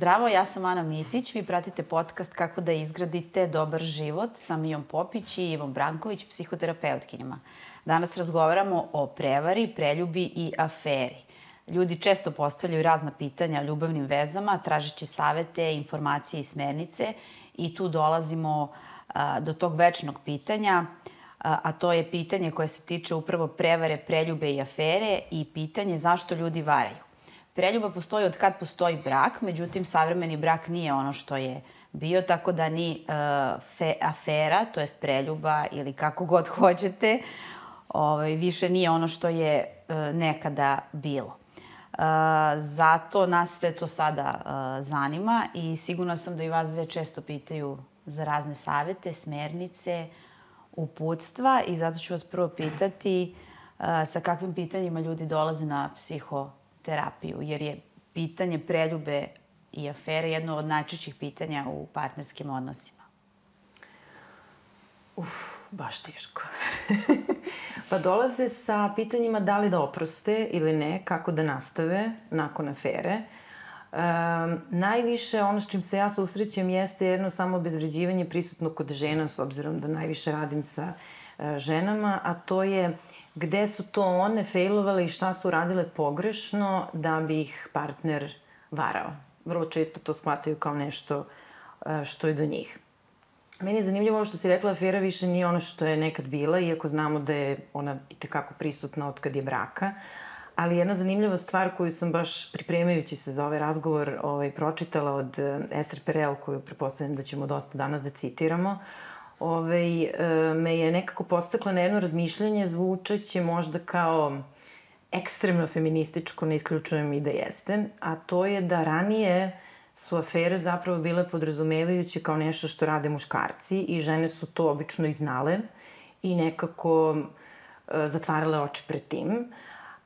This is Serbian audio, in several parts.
Zdravo, ja sam Ana Mitić. Vi pratite podcast Kako da izgradite dobar život sa Mijom Popić i Ivom Branković, psihoterapeutkinjama. Danas razgovaramo o prevari, preljubi i aferi. Ljudi često postavljaju razna pitanja o ljubavnim vezama, tražeći savete, informacije i smernice i tu dolazimo a, do tog večnog pitanja, a, a to je pitanje koje se tiče upravo prevare, preljube i afere i pitanje zašto ljudi varaju. Preljuba postoji od kad postoji brak, međutim savremeni brak nije ono što je bio, tako da ni uh, fe, afera, to jest preljuba ili kako god hoćete, ovaj, više nije ono što je uh, nekada bilo. Uh, zato nas sve to sada uh, zanima i sigurna sam da i vas dve često pitaju za razne savete, smernice, uputstva i zato ću vas prvo pitati sa kakvim pitanjima ljudi dolaze na psiho terapiju, jer je pitanje preljube i afere jedno od najčešćih pitanja u partnerskim odnosima? Uf, baš teško. pa dolaze sa pitanjima da li da oproste ili ne, kako da nastave nakon afere. Um, najviše ono s čim se ja susrećem jeste jedno samo obezvređivanje prisutno kod žena, s obzirom da najviše radim sa uh, ženama, a to je gde su to one failovale i šta su radile pogrešno da bi ih partner varao. Vrlo često to shvataju kao nešto e, što je do njih. Meni je zanimljivo ovo što si rekla, afera više nije ono što je nekad bila, iako znamo da je ona i tekako prisutna od kad je braka. Ali jedna zanimljiva stvar koju sam baš pripremajući se za ovaj razgovor ovaj, pročitala od e, Esther Perel, koju prepostavljam da ćemo dosta danas da citiramo, ovaj, me je nekako postakla na jedno razmišljanje zvučeće možda kao ekstremno feminističko, ne isključujem i da jeste, a to je da ranije su afere zapravo bile podrazumevajuće kao nešto što rade muškarci i žene su to obično i znale i nekako e, zatvarale oči pred tim.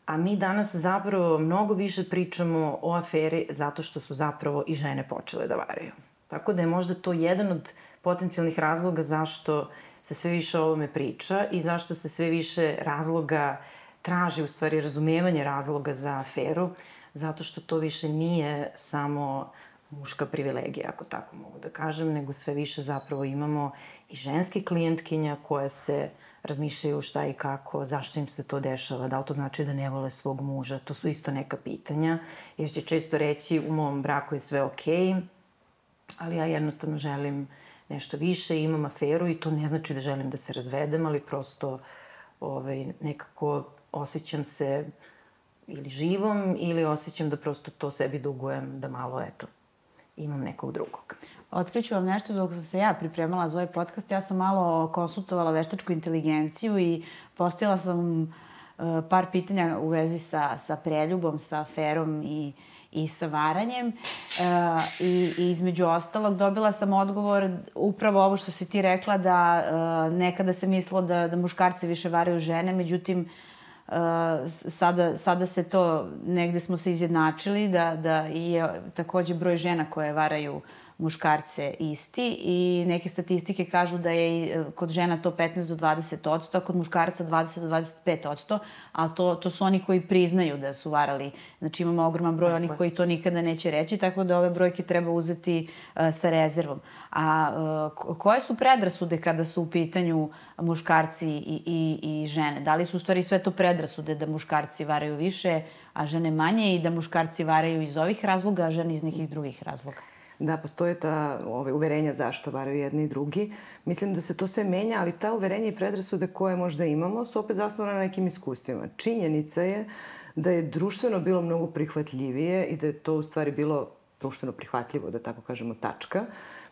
A mi danas zapravo mnogo više pričamo o aferi zato što su zapravo i žene počele da varaju. Tako da je možda to jedan od potencijalnih razloga zašto se sve više o ovome priča i zašto se sve više razloga traži, u stvari razumevanje razloga za aferu, zato što to više nije samo muška privilegija, ako tako mogu da kažem, nego sve više zapravo imamo i ženske klijentkinja koje se razmišljaju šta i kako, zašto im se to dešava, da li to znači da ne vole svog muža, to su isto neka pitanja, jer će često reći u mom braku je sve okej, okay, ali ja jednostavno želim uh, nešto više, imam aferu i to ne znači da želim da se razvedem, ali prosto ovaj, nekako osjećam se ili živom ili osjećam da prosto to sebi dugujem da malo, eto, imam nekog drugog. Otkriću vam nešto dok sam se ja pripremala za ovaj podcast. Ja sam malo konsultovala veštačku inteligenciju i postavila sam uh, par pitanja u vezi sa, sa preljubom, sa aferom i i sa varanjem. E, i, I između ostalog dobila sam odgovor upravo ovo što si ti rekla da e, nekada se mislilo da, da muškarci više varaju žene, međutim e, sada, sada se to, negde smo se izjednačili da, da je takođe broj žena koje varaju uh, muškarce isti i neke statistike kažu da je e, kod žena to 15 do 20 odsto, a kod muškaraca 20 do 25 odsto, ali to, to su oni koji priznaju da su varali. Znači imamo ogroman broj onih koji to nikada neće reći, tako da ove brojke treba uzeti uh, sa rezervom. A uh, koje su predrasude kada su u pitanju muškarci i, i, i žene? Da li su u stvari sve to predrasude da muškarci varaju više, a žene manje i da muškarci varaju iz ovih razloga, a žene iz nekih drugih razloga? Da postoje ta ove, uverenja zašto varaju jedni i drugi. Mislim da se to sve menja, ali ta uverenja i predrasude koje možda imamo su opet zasnovane na nekim iskustvima. Činjenica je da je društveno bilo mnogo prihvatljivije i da je to u stvari bilo društveno prihvatljivo, da tako kažemo, tačka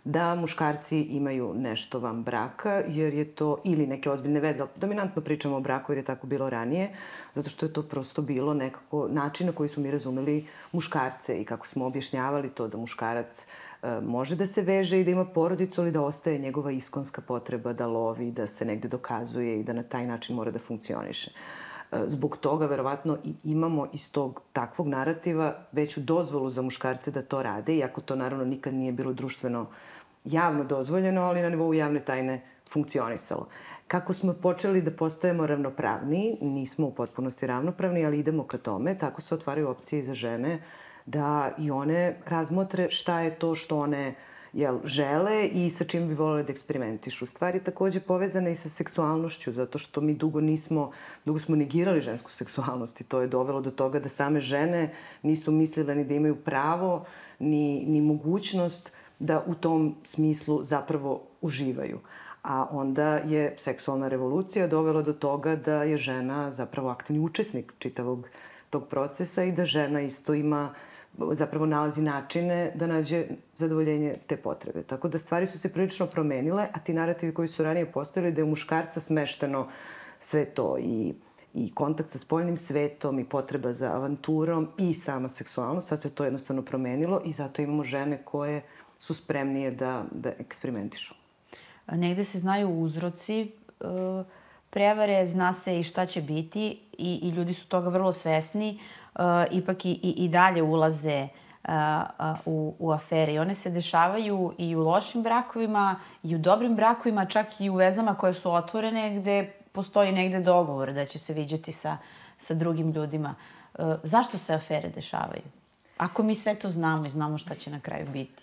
da muškarci imaju nešto van braka, jer je to, ili neke ozbiljne veze, dominantno pričamo o braku jer je tako bilo ranije, zato što je to prosto bilo nekako način na koji smo mi razumeli muškarce i kako smo objašnjavali to da muškarac e, može da se veže i da ima porodicu, ali da ostaje njegova iskonska potreba da lovi, da se negde dokazuje i da na taj način mora da funkcioniše. E, zbog toga verovatno i imamo iz tog takvog narativa veću dozvolu za muškarce da to rade, iako to naravno nikad nije bilo društveno uh, javno dozvoljeno, ali na nivou javne tajne funkcionisalo. Kako smo počeli da postajemo ravnopravni, nismo u potpunosti ravnopravni, ali idemo ka tome, tako se otvaraju opcije za žene da i one razmotre šta je to što one jel, žele i sa čim bi volele da eksperimentišu. Stvar je takođe povezana i sa seksualnošću, zato što mi dugo nismo, dugo smo negirali žensku seksualnost i to je dovelo do toga da same žene nisu mislile ni da imaju pravo, ni, ni mogućnost da u tom smislu zapravo uživaju. A onda je seksualna revolucija dovela do toga da je žena zapravo aktivni učesnik čitavog tog procesa i da žena isto ima uh, zapravo nalazi načine da nađe zadovoljenje te potrebe. Tako da stvari su se prilično promenile, a ti narativi koji su ranije postavili da je muškarca smešteno sve to i i kontakt sa spoljnim svetom i potreba za avanturom i sama seksualnost. Sad se to jednostavno promenilo i zato imamo žene koje su spremnije da, da eksperimentišu. Negde se znaju uzroci e, prevare, zna se i šta će biti i, i ljudi su toga vrlo svesni uh, ipak i, i, i dalje ulaze uh, uh, u, u afere. I one se dešavaju i u lošim brakovima, i u dobrim brakovima, čak i u vezama koje su otvorene, gde postoji negde dogovor da će se viđati sa, sa drugim ljudima. Uh, zašto se afere dešavaju? Ako mi sve to znamo i znamo šta će na kraju biti.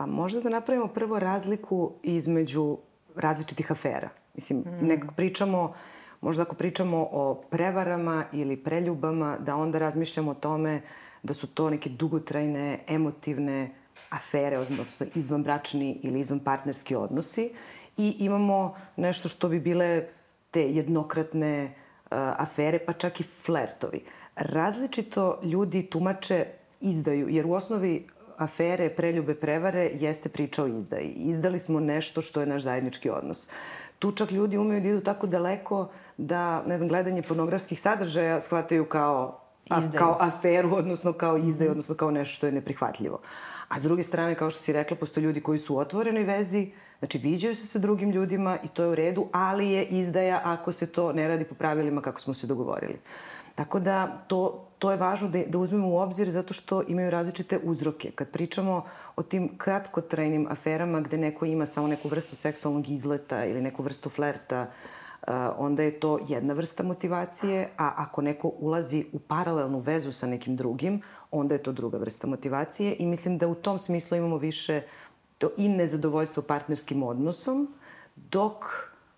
Pa možda da napravimo prvo razliku između različitih afera. Mislim, mm. nekako pričamo Možda ako pričamo o prevarama ili preljubama, da onda razmišljamo o tome da su to neke dugotrajne, emotivne afere, odnosno izvanbračni ili izvanpartnerski odnosi i imamo nešto što bi bile te jednokratne uh, afere, pa čak i flertovi. Različito ljudi tumače izdaju, jer u osnovi afere, preljube, prevare jeste priča o izdaji. Izdali smo nešto što je naš zajednički odnos. Tu čak ljudi umeju da idu tako daleko da, ne znam, gledanje pornografskih sadržaja shvataju kao, a, kao aferu, odnosno kao izdaju, mm. odnosno kao nešto što je neprihvatljivo. A s druge strane, kao što si rekla, postoje ljudi koji su u otvorenoj vezi, znači viđaju se sa drugim ljudima i to je u redu, ali je izdaja ako se to ne radi po pravilima kako smo se dogovorili. Tako da to, to je važno da, da uzmemo u obzir zato što imaju različite uzroke. Kad pričamo o tim kratkotrajnim aferama gde neko ima samo neku vrstu seksualnog izleta ili neku vrstu flerta, onda je to jedna vrsta motivacije, a ako neko ulazi u paralelnu vezu sa nekim drugim, onda je to druga vrsta motivacije i mislim da u tom smislu imamo više to i nezadovoljstvo partnerskim odnosom, dok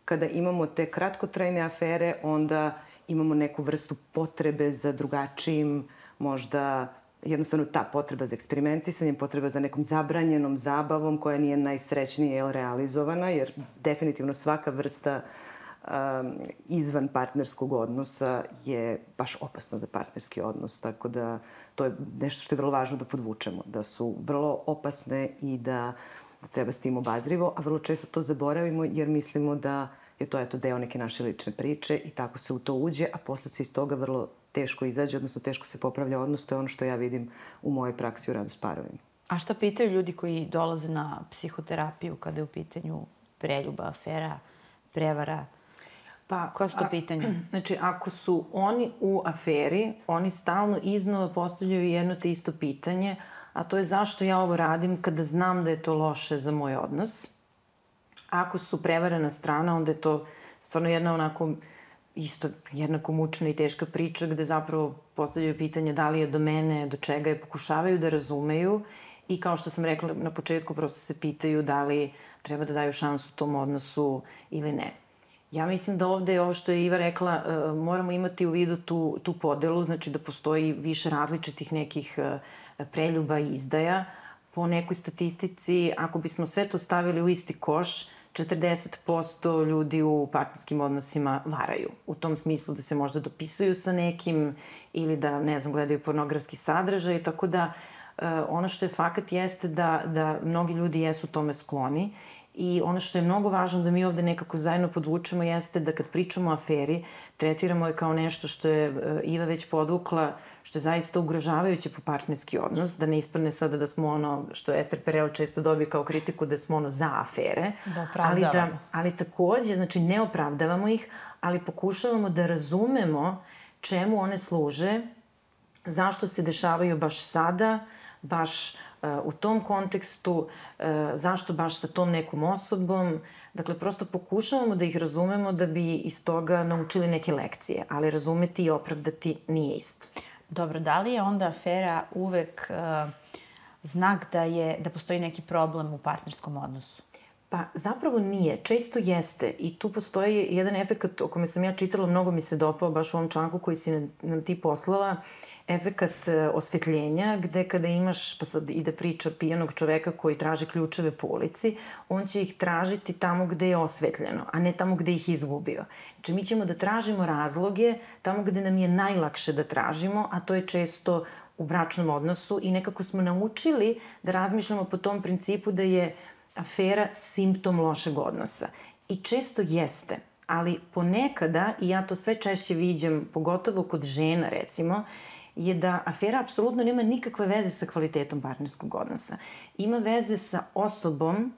kada imamo te kratkotrajne afere, onda imamo neku vrstu potrebe za drugačijim, možda jednostavno ta potreba za eksperimentisanjem, potreba za nekom zabranjenom zabavom koja nije najsrećnije realizovana, jer definitivno svaka vrsta uh, um, izvan partnerskog odnosa je baš opasna za partnerski odnos. Tako da to je nešto što je vrlo važno da podvučemo, da su vrlo opasne i da treba s tim obazrivo, a vrlo često to zaboravimo jer mislimo da je to eto deo neke naše lične priče i tako se u to uđe, a posle se iz toga vrlo teško izađe, odnosno teško se popravlja odnos. To je ono što ja vidim u mojoj praksi u radu s parovima. A šta pitaju ljudi koji dolaze na psihoterapiju kada je u pitanju preljuba, afera, prevara? Pa, Koja su to pitanja? Znači, ako su oni u aferi, oni stalno iznova postavljaju jedno te isto pitanje, a to je zašto ja ovo radim kada znam da je to loše za moj odnos. Ako su prevarena strana, onda je to stvarno jedna onako isto jednako mučna i teška priča gde zapravo postavljaju pitanje da li je do mene, do čega je, pokušavaju da razumeju i kao što sam rekla na početku, prosto se pitaju da li treba da daju šansu tom odnosu ili ne. Ja mislim da ovde, ovo što je Iva rekla, e, moramo imati u vidu tu, tu podelu, znači da postoji više različitih nekih e, preljuba i izdaja. Po nekoj statistici, ako bismo sve to stavili u isti koš, 40% ljudi u partnerskim odnosima varaju. U tom smislu da se možda dopisuju sa nekim ili da, ne znam, gledaju pornografski sadržaj, tako da e, ono što je fakat jeste da, da mnogi ljudi jesu tome skloni I ono što je mnogo važno da mi ovde nekako zajedno podvučemo jeste da kad pričamo o aferi, tretiramo je kao nešto što je e, Iva već podvukla, što je zaista ugrožavajuće po partnerski odnos, da ne ispadne sada da smo ono, što Ester Perel često dobije kao kritiku, da smo ono za afere. Da ali, da, ali takođe, znači ne opravdavamo ih, ali pokušavamo da razumemo čemu one služe, zašto se dešavaju baš sada, baš u tom kontekstu, e, zašto baš sa tom nekom osobom. Dakle, prosto pokušavamo da ih razumemo da bi iz toga naučili neke lekcije, ali razumeti i opravdati nije isto. Dobro, da li je onda afera uvek uh, znak da, je, da postoji neki problem u partnerskom odnosu? Pa zapravo nije, često jeste i tu postoji jedan efekt o kome sam ja čitala, mnogo mi se dopao baš u ovom članku koji si nam, ti poslala, efekat e, osvetljenja, gde kada imaš, pa sad ide priča pijanog čoveka koji traži ključeve po ulici, on će ih tražiti tamo gde je osvetljeno, a ne tamo gde ih izgubio. Znači mi ćemo da tražimo razloge tamo gde nam je najlakše da tražimo, a to je često u bračnom odnosu i nekako smo naučili da razmišljamo po tom principu da je afera simptom lošeg odnosa. I često jeste, ali ponekada, i ja to sve češće viđam, pogotovo kod žena recimo, je da afera apsolutno nema nikakve veze sa kvalitetom partnerskog odnosa. Ima veze sa osobom,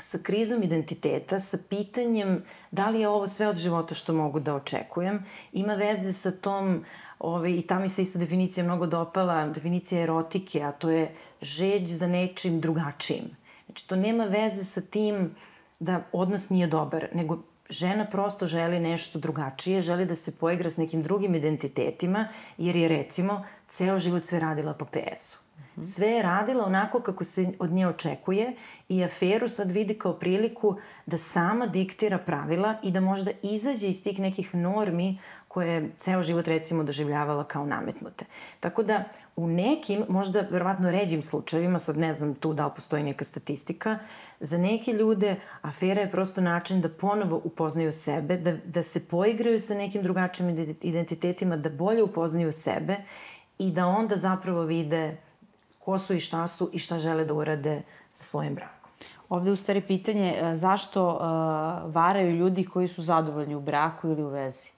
sa krizom identiteta, sa pitanjem da li je ovo sve od života što mogu da očekujem. Ima veze sa tom, ove, i ta mi se isto definicija mnogo dopala, definicija erotike, a to je žeđ za nečim drugačijim. Znači, to nema veze sa tim da odnos nije dobar, nego žena prosto želi nešto drugačije, želi da se poigra s nekim drugim identitetima, jer je recimo ceo život sve radila po PS-u. Sve je radila onako kako se od nje očekuje i aferu sad vidi kao priliku da sama diktira pravila i da možda izađe iz tih nekih normi koje je ceo život recimo doživljavala kao nametnute. Tako da u nekim, možda verovatno ređim slučajevima, sad ne znam tu da li postoji neka statistika, za neke ljude afera je prosto način da ponovo upoznaju sebe, da, da se poigraju sa nekim drugačijim identitetima, da bolje upoznaju sebe i da onda zapravo vide ko su i šta su i šta žele da urade sa svojim brakom. Ovde u stvari pitanje e, zašto uh, varaju ljudi koji su zadovoljni u braku ili u vezi?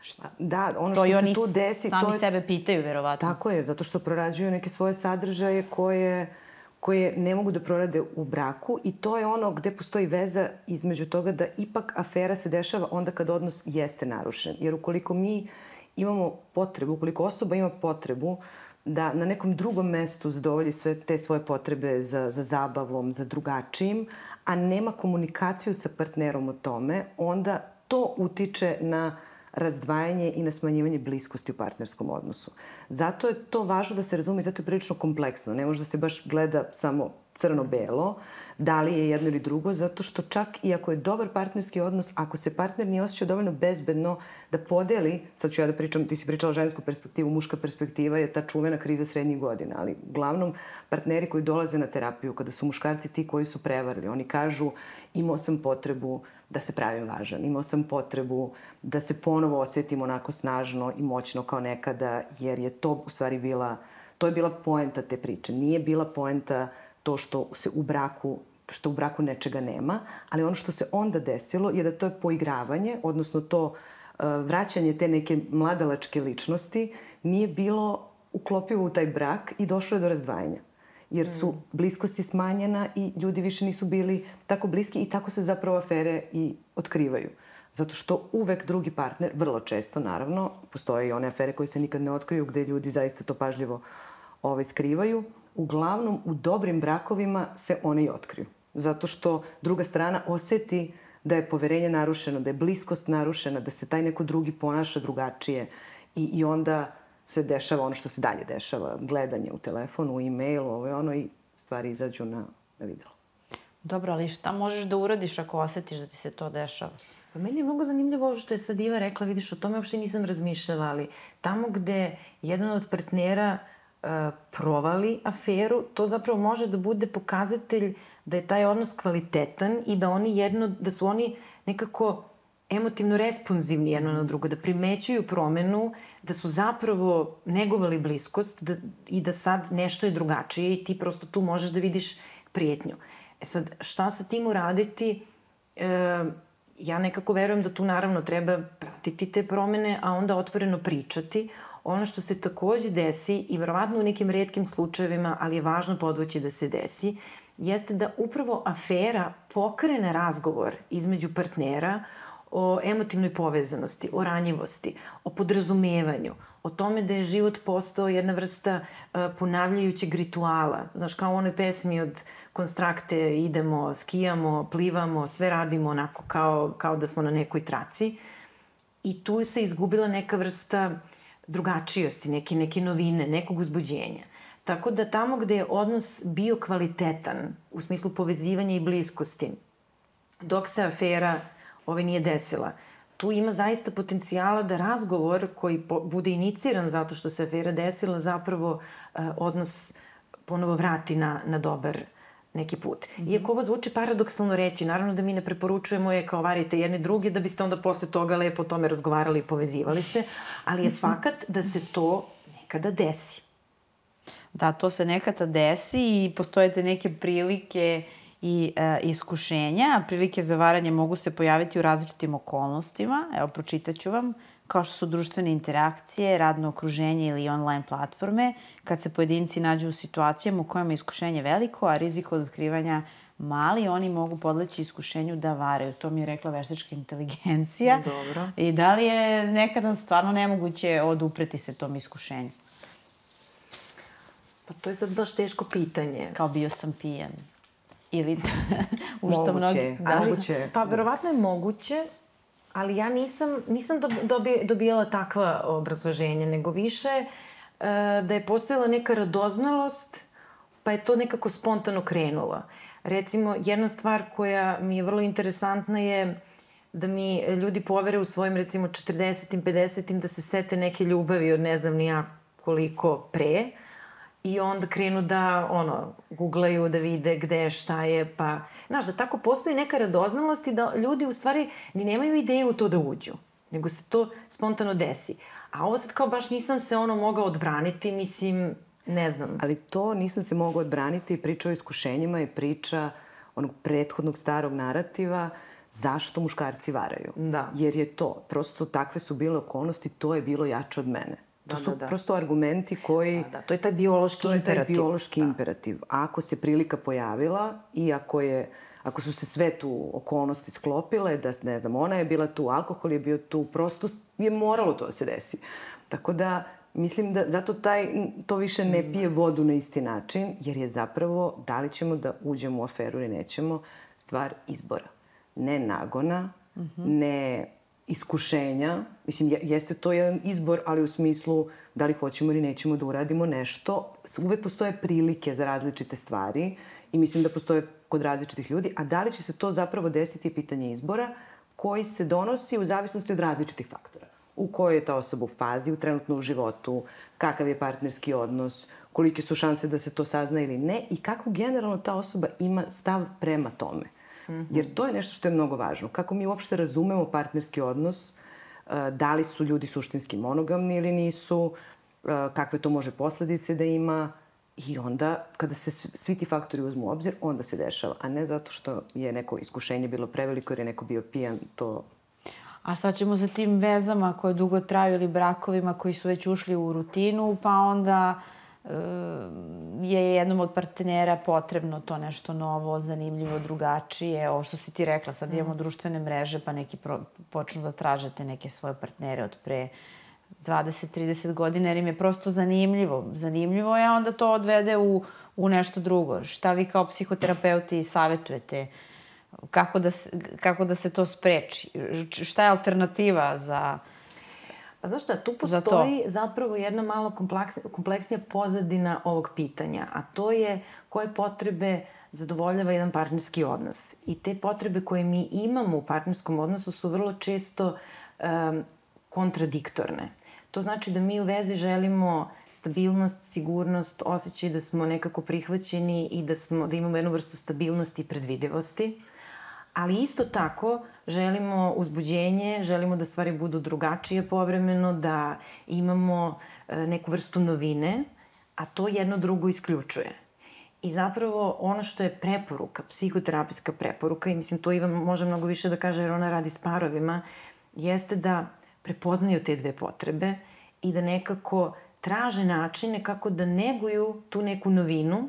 Šta? Da, ono to što se tu desi... sami to je... sebe pitaju, verovatno. Tako je, zato što prorađuju neke svoje sadržaje koje koje ne mogu da prorade u braku i to je ono gde postoji veza između toga da ipak afera se dešava onda kad odnos jeste narušen. Jer ukoliko mi imamo potrebu, ukoliko osoba ima potrebu da na nekom drugom mestu zadovolji sve te svoje potrebe za, za zabavom, za drugačijim, a nema komunikaciju sa partnerom o tome, onda to utiče na razdvajanje i na smanjivanje bliskosti u partnerskom odnosu. Zato je to važno da se razume i zato je prilično kompleksno. Ne može da se baš gleda samo crno-belo, da li je jedno ili drugo, zato što čak i ako je dobar partnerski odnos, ako se partner nije osjećao dovoljno bezbedno da podeli, sad ću ja da pričam, ti si pričala žensku perspektivu, muška perspektiva je ta čuvena kriza srednjih godina, ali uglavnom partneri koji dolaze na terapiju, kada su muškarci ti koji su prevarili, oni kažu imao sam potrebu da se pravim važan. Imao sam potrebu da se ponovo osjetim onako snažno i moćno kao nekada, jer je to u stvari bila, to je bila poenta te priče. Nije bila poenta to što se u braku što u braku nečega nema, ali ono što se onda desilo je da to je poigravanje, odnosno to uh, vraćanje te neke mladalačke ličnosti nije bilo uklopivo u taj brak i došlo je do razdvajanja jer su mm. bliskosti smanjena i ljudi više nisu bili tako bliski i tako se zapravo afere i otkrivaju. Zato što uvek drugi partner, vrlo često naravno, postoje i one afere koje se nikad ne otkriju gde ljudi zaista to pažljivo ovaj, skrivaju, uglavnom u dobrim brakovima se one i otkriju. Zato što druga strana oseti da je poverenje narušeno, da je bliskost narušena, da se taj neko drugi ponaša drugačije i, i onda se dešava ono što se dalje dešava, gledanje u telefonu, u e-mailu, ovo je ono i stvari izađu na, na videlo. Dobro, ali šta možeš da uradiš ako osetiš da ti se to dešava? Pa meni je mnogo zanimljivo ovo što je sad Iva rekla, vidiš, o tome uopšte nisam razmišljala, ali tamo gde jedan od partnera uh, provali aferu, to zapravo može da bude pokazatelj da je taj odnos kvalitetan i da oni jedno, da su oni nekako emotivno responsivni jedno na drugo, da primećuju promenu, da su zapravo negovali bliskost da, i da sad nešto je drugačije i ti prosto tu možeš da vidiš prijetnju. E sad, šta sa tim uraditi? E, ja nekako verujem da tu naravno treba pratiti te promene, a onda otvoreno pričati. Ono što se takođe desi i verovatno u nekim redkim slučajevima, ali je važno podvoći da se desi, jeste da upravo afera pokrene razgovor između partnera o emotivnoj povezanosti, o ranjivosti, o podrazumevanju, o tome da je život postao jedna vrsta uh, ponavljajućeg rituala. Znaš, kao u onoj pesmi od konstrakte idemo, skijamo, plivamo, sve radimo onako kao, kao da smo na nekoj traci. I tu se izgubila neka vrsta drugačijosti, neke, neke novine, nekog uzbuđenja. Tako da tamo gde je odnos bio kvalitetan, u smislu povezivanja i bliskosti, dok se afera ove nije desila, tu ima zaista potencijala da razgovor koji po, bude iniciran zato što se afera desila zapravo uh, odnos ponovo vrati na, na dobar neki put. -hmm. Iako ovo zvuči paradoksalno reći, naravno da mi ne preporučujemo je kao varite jedne druge da biste onda posle toga lepo o tome razgovarali i povezivali se, ali je fakat da se to nekada desi. Da, to se nekada desi i postoje te neke prilike i e, iskušenja. Prilike za varanje mogu se pojaviti u različitim okolnostima. Evo, pročitaću vam kao što su društvene interakcije, radno okruženje ili online platforme, kad se pojedinci nađu u situacijama u kojima je iskušenje veliko, a rizik od otkrivanja mali, oni mogu podleći iskušenju da varaju. To mi je rekla veštačka inteligencija. Dobro. I da li je nekada stvarno nemoguće odupreti se tom iskušenju? Pa to je sad baš teško pitanje. Kao bio sam pijan. Ili u što mnogi... Da, moguće. Pa verovatno je moguće, ali ja nisam, nisam dobi, dobijala takva obrazloženja, nego više e, da je postojala neka radoznalost, pa je to nekako spontano krenulo. Recimo, jedna stvar koja mi je vrlo interesantna je da mi ljudi povere u svojim, recimo, 40. 50. da se sete neke ljubavi od ne znam ni ja koliko pre, i onda krenu da, ono, googlaju, da vide gde, šta je, pa Znaš, da tako postoji neka radoznalost i da ljudi u stvari ni nemaju ideju u to da uđu, nego se to spontano desi. A ovo sad kao baš nisam se ono mogao odbraniti, mislim, ne znam. Ali to nisam se mogao odbraniti, priča o iskušenjima je priča onog prethodnog starog narativa zašto muškarci varaju. Da. Jer je to, prosto takve su bile okolnosti, to je bilo jače od mene. To da, su da, da. prosto argumenti koji... Da, da, to je taj biološki imperativ. To je taj biološki da. imperativ. Ako se prilika pojavila i ako je ako su se sve tu okolnosti sklopile, da ne znam, ona je bila tu, alkohol je bio tu, prosto je moralo to da se desi. Tako da, mislim da zato taj, to više ne mm. pije vodu na isti način, jer je zapravo da li ćemo da uđemo u aferu ili nećemo, stvar izbora. Ne nagona, mm -hmm. ne iskušenja. Mislim, jeste to jedan izbor, ali u smislu da li hoćemo ili nećemo da uradimo nešto. Uvek postoje prilike za različite stvari i mislim da postoje kod različitih ljudi, a da li će se to zapravo desiti je pitanje izbora koji se donosi u zavisnosti od različitih faktora. U kojoj je ta osoba u fazi, u trenutno u životu, kakav je partnerski odnos, kolike su šanse da se to sazna ili ne i kako generalno ta osoba ima stav prema tome. -hmm. Jer to je nešto što je mnogo važno. Kako mi uopšte razumemo partnerski odnos, eh, da li su ljudi suštinski monogamni ili nisu, eh, kakve to može posledice da ima, I onda, kada se svi ti faktori uzmu u obzir, onda se dešava. A ne zato što je neko iskušenje bilo preveliko jer je neko bio pijan, to... A šta ćemo sa tim vezama koje dugo traju ili brakovima koji su već ušli u rutinu, pa onda e, je jednom od partnera potrebno to nešto novo, zanimljivo, drugačije. Ovo što si ti rekla, sad imamo mm. društvene mreže, pa neki pro, počnu da tražete neke svoje partnere od pre 20-30 godina, jer im je prosto zanimljivo. Zanimljivo je, onda to odvede u, u nešto drugo. Šta vi kao psihoterapeuti savjetujete? Kako da, se, kako da se to spreči? Šta je alternativa za... Pa znaš šta, tu postoji zapravo jedna malo kompleksnija pozadina ovog pitanja, a to je koje potrebe zadovoljava jedan partnerski odnos. I te potrebe koje mi imamo u partnerskom odnosu su vrlo često um, kontradiktorne. To znači da mi u vezi želimo stabilnost, sigurnost, osjećaj da smo nekako prihvaćeni i da, smo, da imamo jednu vrstu stabilnosti i predvidivosti. Ali isto tako želimo uzbuđenje, želimo da stvari budu drugačije povremeno, da imamo e, neku vrstu novine, a to jedno drugo isključuje. I zapravo ono što je preporuka, psihoterapijska preporuka, i mislim to Ivan može mnogo više da kaže jer ona radi s parovima, jeste da prepoznaju te dve potrebe i da nekako traže načine kako da neguju tu neku novinu,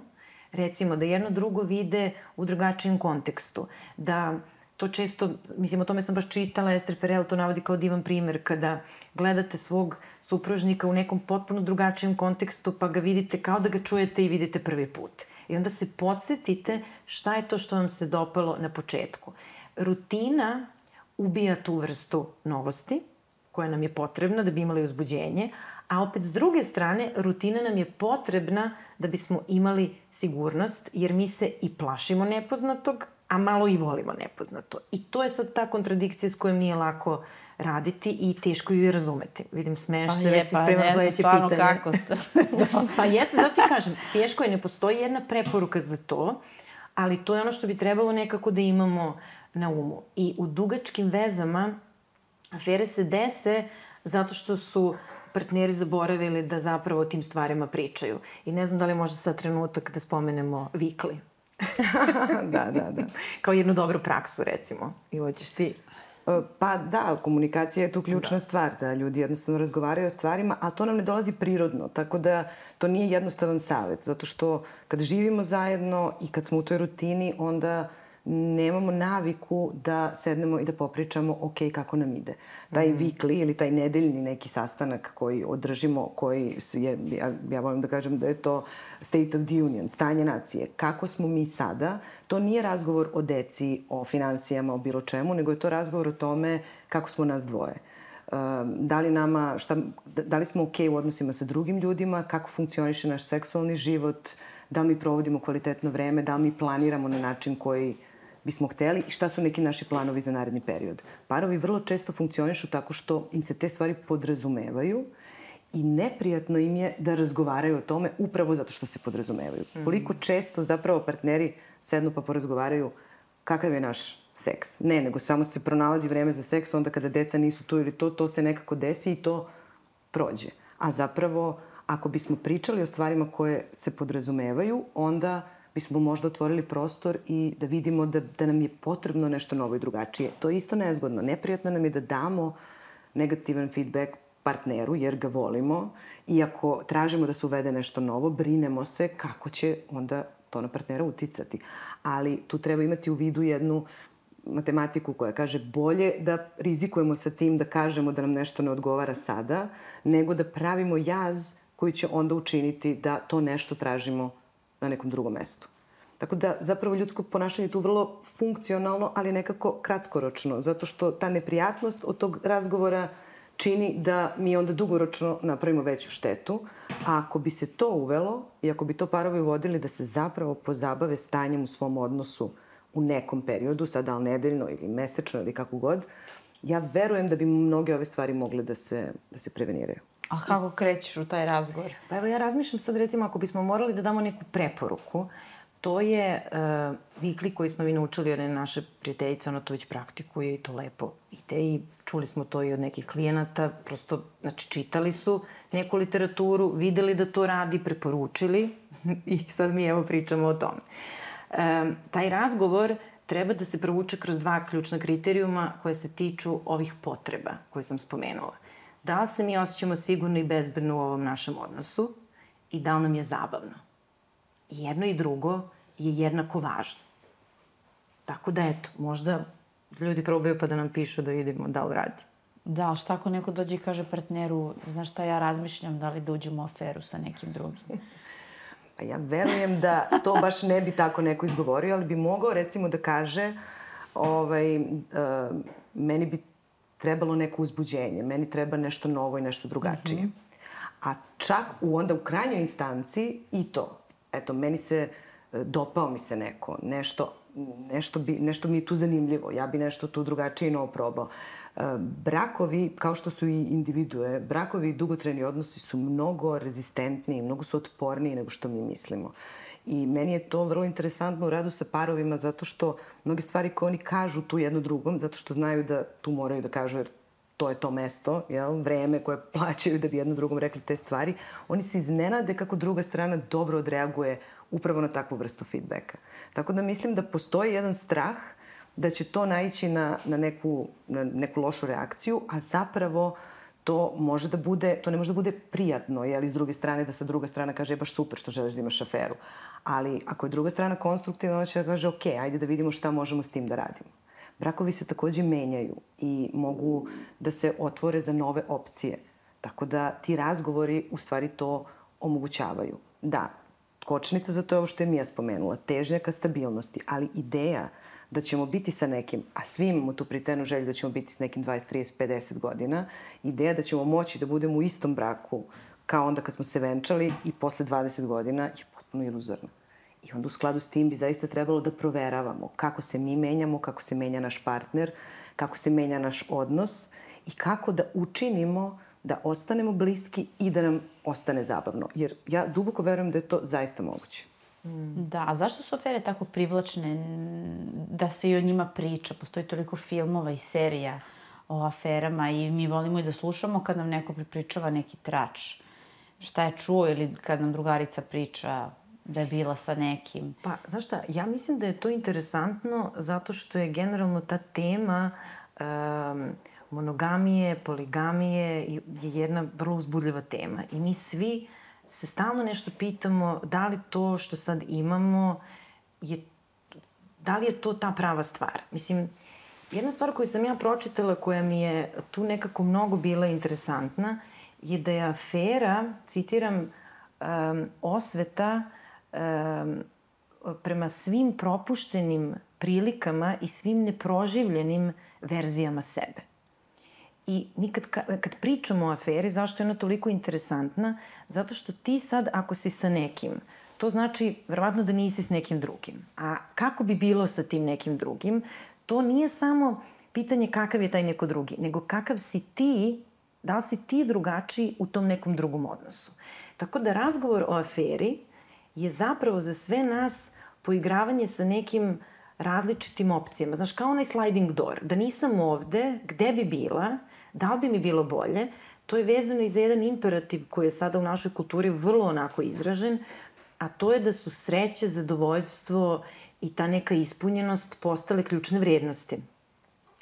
recimo da jedno drugo vide u drugačijem kontekstu, da to često, mislim o tome sam baš čitala, Ester Perel to navodi kao divan primer, kada gledate svog supružnika u nekom potpuno drugačijem kontekstu pa ga vidite kao da ga čujete i vidite prvi put. I onda se podsjetite šta je to što vam se dopalo na početku. Rutina ubija tu vrstu novosti, koja nam je potrebna da bi imali uzbuđenje, A opet s druge strane, rutina nam je potrebna da bismo imali sigurnost, jer mi se i plašimo nepoznatog, a malo i volimo nepoznato. I to je sad ta kontradikcija s kojom nije lako raditi i teško ju je razumeti. Vidim, smeješ Pa se, je, već si pa spremna sledeće pitanje. kako ste. Pa jeste, zato ti kažem, teško je, ne postoji jedna preporuka za to, ali to je ono što bi trebalo nekako da imamo na umu. I u dugačkim vezama afere se dese zato što su partneri zaboravili da zapravo o tim stvarima pričaju. I ne znam da li je možda sad trenutak da spomenemo vikli. da, da, da. Kao jednu dobru praksu, recimo. I hoćeš ti. E, Pa da, komunikacija je tu ključna da. stvar, da ljudi jednostavno razgovaraju o stvarima, a to nam ne dolazi prirodno, tako da to nije jednostavan savet, zato što kad živimo zajedno i kad smo u toj rutini, onda nemamo naviku da sednemo i da popričamo ok, kako nam ide. Taj mm. vikli ili taj nedeljni neki sastanak koji održimo, koji je, ja, ja volim da kažem da je to state of the union, stanje nacije. Kako smo mi sada? To nije razgovor o deci, o financijama, o bilo čemu, nego je to razgovor o tome kako smo nas dvoje. Da li, nama, šta, da li smo ok u odnosima sa drugim ljudima, kako funkcioniše naš seksualni život, da li mi provodimo kvalitetno vreme, da li mi planiramo na način koji bismo hteli i šta su neki naši planovi za naredni period. Parovi vrlo često funkcionišu tako što im se te stvari podrazumevaju i neprijatno im je da razgovaraju o tome upravo zato što se podrazumevaju. Mm. Koliko često zapravo partneri sednu pa porazgovaraju kakav je naš seks. Ne, nego samo se pronalazi vreme za seks, onda kada deca nisu tu ili to, to se nekako desi i to prođe. A zapravo, ako bismo pričali o stvarima koje se podrazumevaju, onda bismo možda otvorili prostor i da vidimo da, da nam je potrebno nešto novo i drugačije. To je isto nezgodno. Neprijatno nam je da damo negativan feedback partneru jer ga volimo i ako tražimo da se uvede nešto novo, brinemo se kako će onda to na partnera uticati. Ali tu treba imati u vidu jednu matematiku koja kaže bolje da rizikujemo sa tim da kažemo da nam nešto ne odgovara sada, nego da pravimo jaz koji će onda učiniti da to nešto tražimo na nekom drugom mestu. Tako da zapravo ljudsko ponašanje je tu vrlo funkcionalno, ali nekako kratkoročno, zato što ta neprijatnost od tog razgovora čini da mi onda dugoročno napravimo veću štetu. A ako bi se to uvelo i ako bi to parovi uvodili da se zapravo pozabave stanjem u svom odnosu u nekom periodu, sad da li nedeljno ili mesečno ili kako god, ja verujem da bi mnoge ove stvari mogle da se, da se preveniraju. A kako krećeš u taj razgovor? Pa evo ja razmišljam sad recimo ako bismo morali da damo neku preporuku, to je uh, vikli koji smo mi naučili od naše prijateljice, ona to već praktikuje i to lepo ide i čuli smo to i od nekih klijenata, prosto, znači, čitali su neku literaturu, videli da to radi, preporučili i sad mi evo pričamo o tome. Um, taj razgovor treba da se provuče kroz dva ključna kriterijuma koje se tiču ovih potreba koje sam spomenula. Da li se mi osjećamo sigurno i bezbedno u ovom našem odnosu i da li nam je zabavno. I jedno i drugo je jednako važno. Tako da, eto, možda ljudi probaju pa da nam pišu da vidimo da li radi. Da, šta ako neko dođe i kaže partneru, znaš šta ja razmišljam, da li da uđemo u aferu sa nekim drugim? Pa ja verujem da to baš ne bi tako neko izgovorio, ali bi mogao recimo da kaže ovaj, uh, meni bi trebalo neko uzbuđenje, meni treba nešto novo i nešto drugačije. Mm -hmm. A čak u onda u krajnjoj instanci i to. Eto, meni se dopao mi se neko, nešto, nešto, bi, nešto mi je tu zanimljivo, ja bi nešto tu drugačije i novo probao. Brakovi, kao što su i individue, brakovi i dugotreni odnosi su mnogo rezistentniji, mnogo su otporniji nego što mi mislimo. I meni je to vrlo interesantno u radu sa parovima zato što mnoge stvari koje oni kažu tu jedno drugom, zato što znaju da tu moraju da kažu jer to je to mesto, jel, vreme koje plaćaju da bi jedno drugom rekli te stvari, oni se iznenade kako druga strana dobro odreaguje upravo na takvu vrstu feedbacka. Tako da mislim da postoji jedan strah da će to naići na, na, neku, na neku lošu reakciju, a zapravo to može da bude, to ne može da bude prijatno, jel, s druge strane da sa druga strana kaže, e, baš super što želiš da imaš aferu. Ali ako je druga strana konstruktivna, ona će da kaže, ok, ajde da vidimo šta možemo s tim da radimo. Brakovi se takođe menjaju i mogu da se otvore za nove opcije. Tako da ti razgovori u stvari to omogućavaju. Da, kočnica za to je ovo što je Mija spomenula, težnja ka stabilnosti, ali ideja da ćemo biti sa nekim, a svi imamo tu pritenu želju da ćemo biti s nekim 20, 30, 50 godina, ideja da ćemo moći da budemo u istom braku kao onda kad smo se venčali i posle 20 godina je potpuno iluzorna. I onda u skladu s tim bi zaista trebalo da proveravamo kako se mi menjamo, kako se menja naš partner, kako se menja naš odnos i kako da učinimo da ostanemo bliski i da nam ostane zabavno. Jer ja duboko verujem da je to zaista moguće. Da, a zašto su afere tako privlačne da se i o njima priča? Postoji toliko filmova i serija o aferama i mi volimo i da slušamo kad nam neko pripričava neki trač. Šta je čuo ili kad nam drugarica priča da je bila sa nekim. Pa, znaš šta, ja mislim da je to interesantno zato što je generalno ta tema um, monogamije, poligamije je jedna vrlo uzbudljiva tema. I mi svi se stalno nešto pitamo da li to što sad imamo je da li je to ta prava stvar. Mislim, jedna stvar koju sam ja pročitala koja mi je tu nekako mnogo bila interesantna je da je afera, citiram, um, osveta prema svim propuštenim prilikama i svim neproživljenim verzijama sebe. I mi kad, kad pričamo o aferi, zašto je ona toliko interesantna? Zato što ti sad, ako si sa nekim, to znači verovatno da nisi s nekim drugim. A kako bi bilo sa tim nekim drugim? To nije samo pitanje kakav je taj neko drugi, nego kakav si ti, da li si ti drugačiji u tom nekom drugom odnosu. Tako da razgovor o aferi je zapravo za sve nas poigravanje sa nekim različitim opcijama. Znaš, kao onaj sliding door. Da nisam ovde, gde bi bila, da li bi mi bilo bolje, to je vezano i za jedan imperativ koji je sada u našoj kulturi vrlo onako izražen, a to je da su sreće, zadovoljstvo i ta neka ispunjenost postale ključne vrednosti.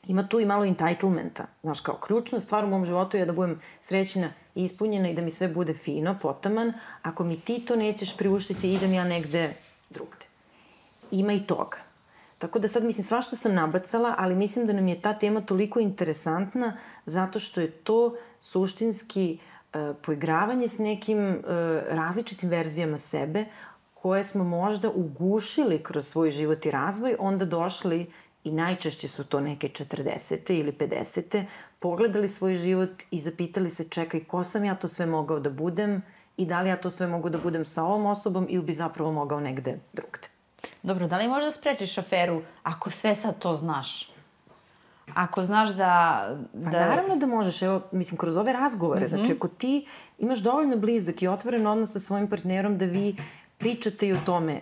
Ima tu i malo entitlementa. Znaš, kao ključna stvar u mom životu je da budem srećna i ispunjena i da mi sve bude fino, potaman. Ako mi ti to nećeš priuštiti, idem ja negde drugde. Ima i toga. Tako da sad, mislim, svašta sam nabacala, ali mislim da nam je ta tema toliko interesantna zato što je to suštinski e, poigravanje s nekim e, različitim verzijama sebe koje smo možda ugušili kroz svoj život i razvoj, onda došli i najčešće su to neke 40. ili 50. pogledali svoj život i zapitali se čekaj ko sam ja to sve mogao da budem i da li ja to sve mogu da budem sa ovom osobom ili bi zapravo mogao negde drugde. Dobro, da li možda sprečiš aferu ako sve sad to znaš? Ako znaš da... da... Pa naravno da možeš, evo, mislim, kroz ove razgovore, mm -hmm. znači ako ti imaš dovoljno blizak i otvoren odnos sa svojim partnerom da vi pričate i o tome,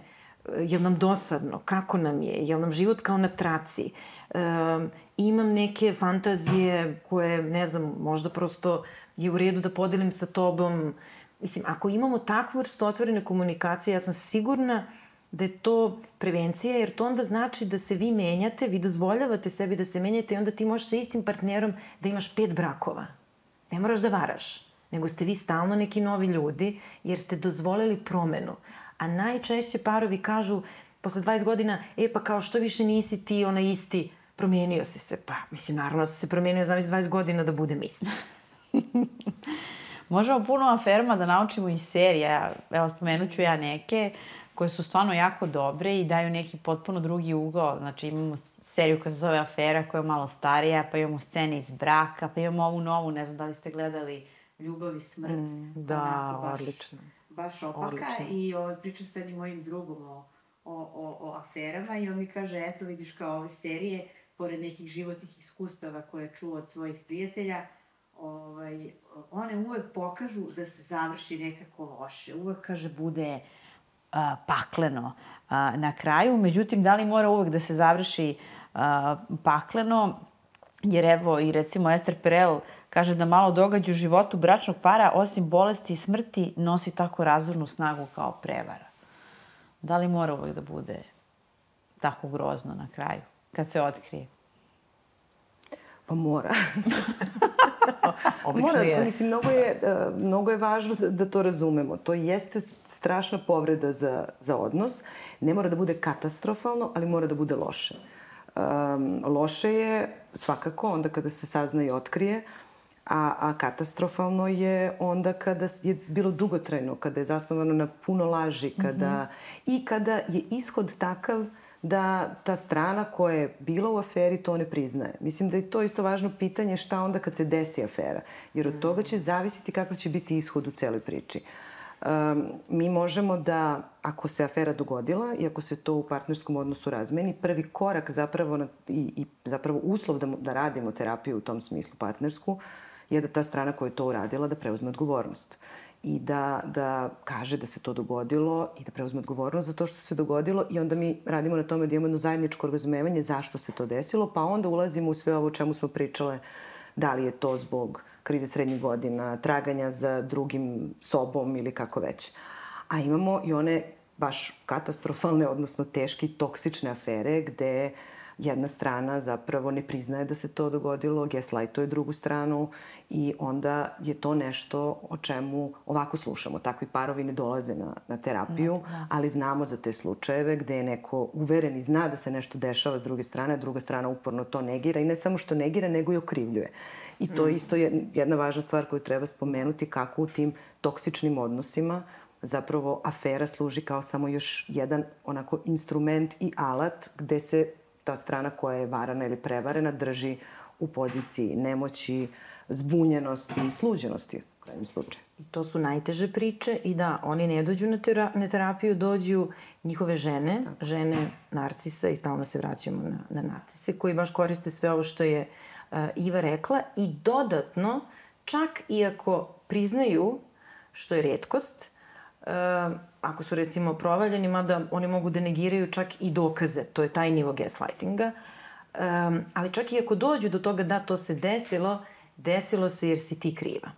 e, je nam dosadno, kako nam je, je nam život kao na traci, um, imam neke fantazije koje, ne znam, možda prosto je u redu da podelim sa tobom. Mislim, ako imamo takvu vrstu otvorene komunikacije, ja sam sigurna da je to prevencija, jer to onda znači da se vi menjate, vi dozvoljavate sebi da se menjate i onda ti možeš sa istim partnerom da imaš pet brakova. Ne moraš da varaš, nego ste vi stalno neki novi ljudi, jer ste dozvolili promenu. A najčešće parovi kažu posle 20 godina, e pa kao što više nisi ti ona isti, promenio si se. Pa, mislim, naravno da sam se promenio za 20 godina da budem isti. Možemo puno aferma da naučimo iz serija. Evo, spomenut ću ja neke koje su stvarno jako dobre i daju neki potpuno drugi ugao. Znači imamo seriju koja se zove Afera koja je malo starija, pa imamo scene iz braka, pa imamo ovu novu, ne znam da li ste gledali Ljubav i smrt. Mm, da, baš, odlično. Baš opaka odlično. i ovaj, pričam sa jednim mojim drugom o, o, o, o aferama i on mi kaže, eto vidiš kao ove serije, pored nekih životnih iskustava koje je čuo od svojih prijatelja, ovaj, one uvek pokažu da se završi nekako loše. Uvek, kaže, bude a, pakleno a, na kraju. Međutim, da li mora uvek da se završi a, pakleno? Jer evo i recimo Ester Perel kaže da malo događa u životu bračnog para, osim bolesti i smrti, nosi tako razvornu snagu kao prevara. Da li mora uvek da bude tako grozno na kraju, kad se otkrije? Pa mora. mora, je. Mislim, mnogo je, uh, mnogo je važno da, da to razumemo. To jeste strašna povreda za, za odnos. Ne mora da bude katastrofalno, ali mora da bude loše. Um, loše je svakako onda kada se sazna i otkrije, A, a katastrofalno je onda kada je bilo dugotrajno, kada je zasnovano na puno laži, kada, mm -hmm. i kada je ishod takav da ta strana koja je bila u aferi to ne priznaje. Mislim da je to isto važno pitanje šta onda kad se desi afera. Jer od toga će zavisiti kakav će biti ishod u celoj priči. Um, mi možemo da, ako se afera dogodila i ako se to u partnerskom odnosu razmeni, prvi korak zapravo na, i, i zapravo uslov da, da radimo terapiju u tom smislu partnersku je da ta strana koja je to uradila da preuzme odgovornost i da, da kaže da se to dogodilo i da preuzme odgovornost za to što se dogodilo i onda mi radimo na tome da imamo jedno zajedničko razumevanje zašto se to desilo, pa onda ulazimo u sve ovo čemu smo pričale, da li je to zbog krize srednjih godina, traganja za drugim sobom ili kako već. A imamo i one baš katastrofalne, odnosno teške i toksične afere gde uh, jedna strana zapravo ne priznaje da se to dogodilo, gaslightuje drugu stranu i onda je to nešto o čemu ovako slušamo. Takvi parovi ne dolaze na, na terapiju, da, da. ali znamo za te slučajeve gde je neko uveren i zna da se nešto dešava s druge strane, a druga strana uporno to negira i ne samo što negira, nego i okrivljuje. I to je mm. isto jedna važna stvar koju treba spomenuti kako u tim toksičnim odnosima zapravo afera služi kao samo još jedan onako instrument i alat gde se ta strana koja je varana ili prevarena drži u poziciji nemoći, zbunjenosti i sluđenosti u krajem slučaju. I to su najteže priče i da, oni ne dođu na, tera na terapiju, dođu njihove žene, Tako. žene narcisa i stalno se vraćamo na, na narcise, koji baš koriste sve ovo što je uh, Iva rekla i dodatno, čak i ako priznaju, što je redkost, ako su recimo provaljeni, mada oni mogu da negiraju čak i dokaze, to je taj nivo gaslightinga, um, ali čak i ako dođu do toga da to se desilo, desilo se jer si ti kriva.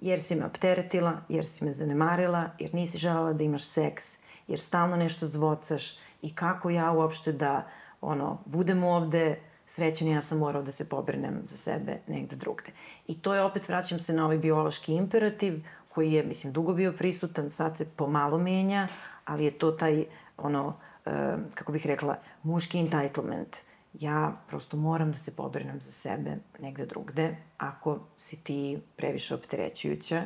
Jer si me opteretila, jer si me zanemarila, jer nisi želela da imaš seks, jer stalno nešto zvocaš i kako ja uopšte da ono, budem ovde, srećen ja sam morao da se pobrinem za sebe negde drugde. I to je opet, vraćam se na ovaj biološki imperativ, koji je, mislim, dugo bio prisutan, sad se pomalo menja, ali je to taj, ono, e, kako bih rekla, muški entitlement. Ja prosto moram da se pobrinem za sebe negde drugde, ako si ti previše opterećujuća.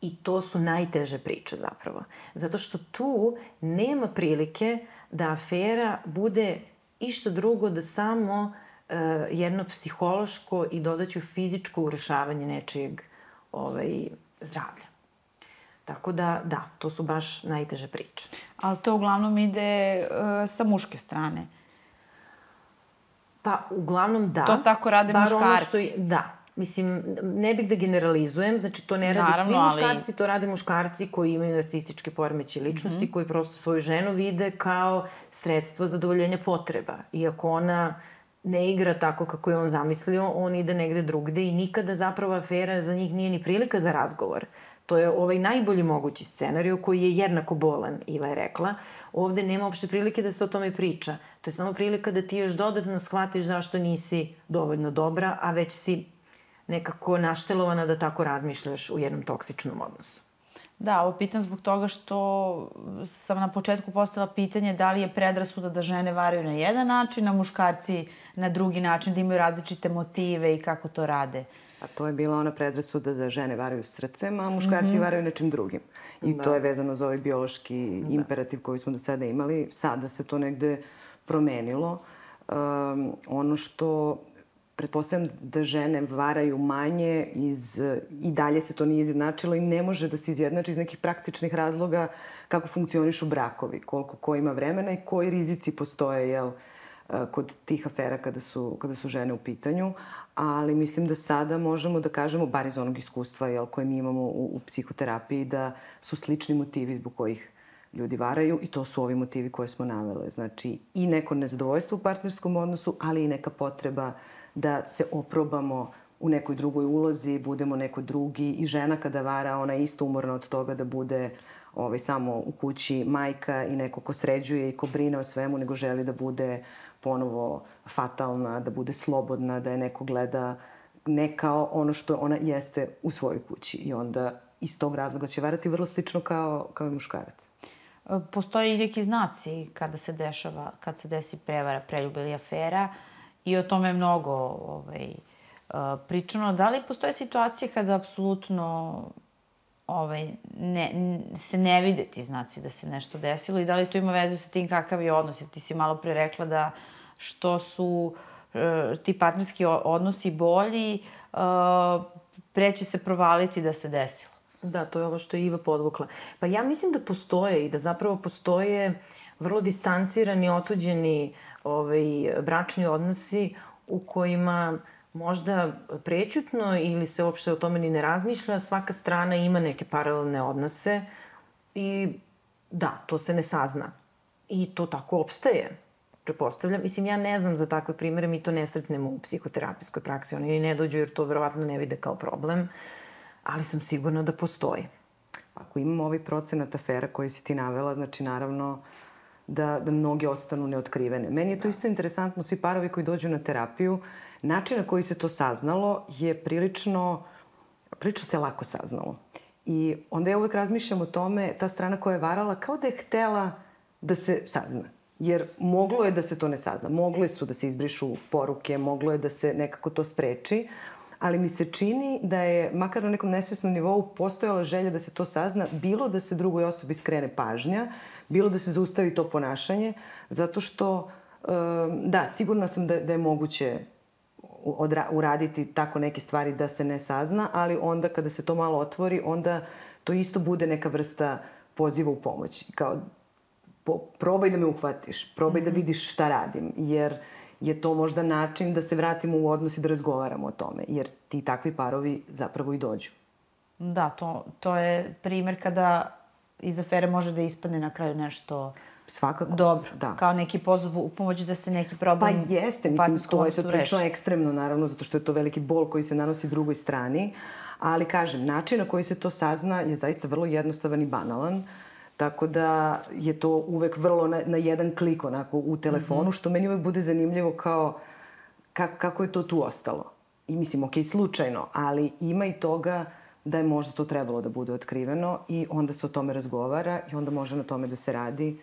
I to su najteže priče zapravo. Zato što tu nema prilike da afera bude išta drugo da samo uh, jedno psihološko i dodaću fizičko urušavanje nečijeg ovaj, zdravlja. Tako da, da, to su baš najteže priče. Ali to uglavnom ide uh, sa muške strane. Pa, uglavnom da. To tako rade Bar muškarci. Ono što je, da. Mislim, ne bih da generalizujem, znači to ne rade Naravno, svi muškarci, ali... to rade muškarci koji imaju narcističke poremeće ličnosti, mm -hmm. koji prosto svoju ženu vide kao sredstvo zadovoljenja potreba. Iako ona ne igra tako kako je on zamislio, on ide negde drugde i nikada zapravo afera za njih nije ni prilika za razgovor. To je ovaj najbolji mogući scenariju koji je jednako bolan, Iva je rekla. Ovde nema uopšte prilike da se o tome priča. To je samo prilika da ti još dodatno shvatiš zašto nisi dovoljno dobra, a već si nekako naštelovana da tako razmišljaš u jednom toksičnom odnosu. Da, ovo pitam zbog toga što sam na početku postavila pitanje da li je predrasuda da žene varaju na jedan način, a muškarci na drugi način, da imaju različite motive i kako to rade. A to je bila ona predrasuda da žene varaju srcem, a muškarci mm -hmm. varaju nečim drugim. I da. to je vezano za ovaj biološki da. imperativ koji smo do sada imali. Sada se to negde promenilo. Um, ono što pretpostavljam da žene varaju manje iz, i dalje se to nije izjednačilo i ne može da se izjednači iz nekih praktičnih razloga kako funkcionišu brakovi, koliko ko ima vremena i koji rizici postoje, jel, kod tih afera kada su, kada su žene u pitanju, ali mislim da sada možemo da kažemo, bar iz onog iskustva jel, koje mi imamo u, u psihoterapiji, da su slični motivi zbog kojih ljudi varaju i to su ovi motivi koje smo navele. Znači, i neko nezadovoljstvo u partnerskom odnosu, ali i neka potreba uh, da se oprobamo u nekoj drugoj ulozi, budemo neko drugi i žena kada vara, ona je isto umorna od toga da bude ovaj, samo u kući majka i neko ko sređuje i ko brine o svemu, nego želi da bude ponovo fatalna, da bude slobodna, da je neko gleda ne kao ono što ona jeste u svojoj kući. I onda iz tog razloga će varati vrlo slično kao, kao i muškarac. Postoje i neki znaci kada se dešava, kad se desi prevara, preljub ili afera. Uh, i o tome mnogo ovaj, pričano. Da li postoje situacije kada apsolutno ovaj, ne, se ne vide ti znaci da se nešto desilo i da li to ima veze sa tim kakav je odnos? Jer ti si malo pre rekla da što su uh, ti partnerski odnosi bolji, uh, preće se provaliti da se desilo. Da, to je ovo što je Iva podvukla. Pa ja mislim da postoje i da zapravo postoje vrlo distancirani, otuđeni ovaj, bračni odnosi u kojima možda prećutno ili se uopšte o tome ni ne razmišlja, svaka strana ima neke paralelne odnose i da, to se ne sazna. I to tako opstaje prepostavljam. Mislim, ja ne znam za takve primere, mi to ne sretnemo u psihoterapijskoj praksi. Oni ne dođu jer to verovatno ne vide kao problem, ali sam sigurna da postoji. Ako imamo ovaj procenat afera koji si ti navela, znači naravno da, da mnogi ostanu neotkrivene. Meni je to isto interesantno, svi parovi koji dođu na terapiju, način na koji se to saznalo je prilično, prilično se lako saznalo. I onda ja uvek razmišljam o tome, ta strana koja je varala, kao da je htela da se sazna. Jer moglo je da se to ne sazna. Mogle su da se izbrišu poruke, moglo je da se nekako to spreči, ali mi se čini da je, makar na nekom nesvesnom nivou, postojala želja da se to sazna, bilo da se drugoj osobi skrene pažnja, bilo da se zaustavi to ponašanje, zato što, da, sigurna sam da, da je moguće odra, uraditi tako neke stvari da se ne sazna, ali onda kada se to malo otvori, onda to isto bude neka vrsta poziva u pomoć. Kao, po, probaj da me uhvatiš, probaj mm -hmm. da mhm. vidiš šta radim, jer je to možda način da se vratimo u odnos i da razgovaramo o tome, jer ti takvi parovi zapravo i dođu. Da, to, to je primer kada iz afere može da ispadne na kraju nešto Svakako. Dobro, da. kao neki pozov u pomoć da se neki problem... Pa jeste, mislim, to je sad prilično ekstremno, naravno, zato što je to veliki bol koji se nanosi drugoj strani, ali kažem, način na koji se to sazna je zaista vrlo jednostavan i banalan. Tako da je to uvek vrlo na, na jedan klik onako u telefonu, mm -hmm. što meni uvek bude zanimljivo kao ka, kako je to tu ostalo. I mislim, ok, slučajno, ali ima i toga da je možda to trebalo da bude otkriveno i onda se o tome razgovara i onda može na tome da se radi.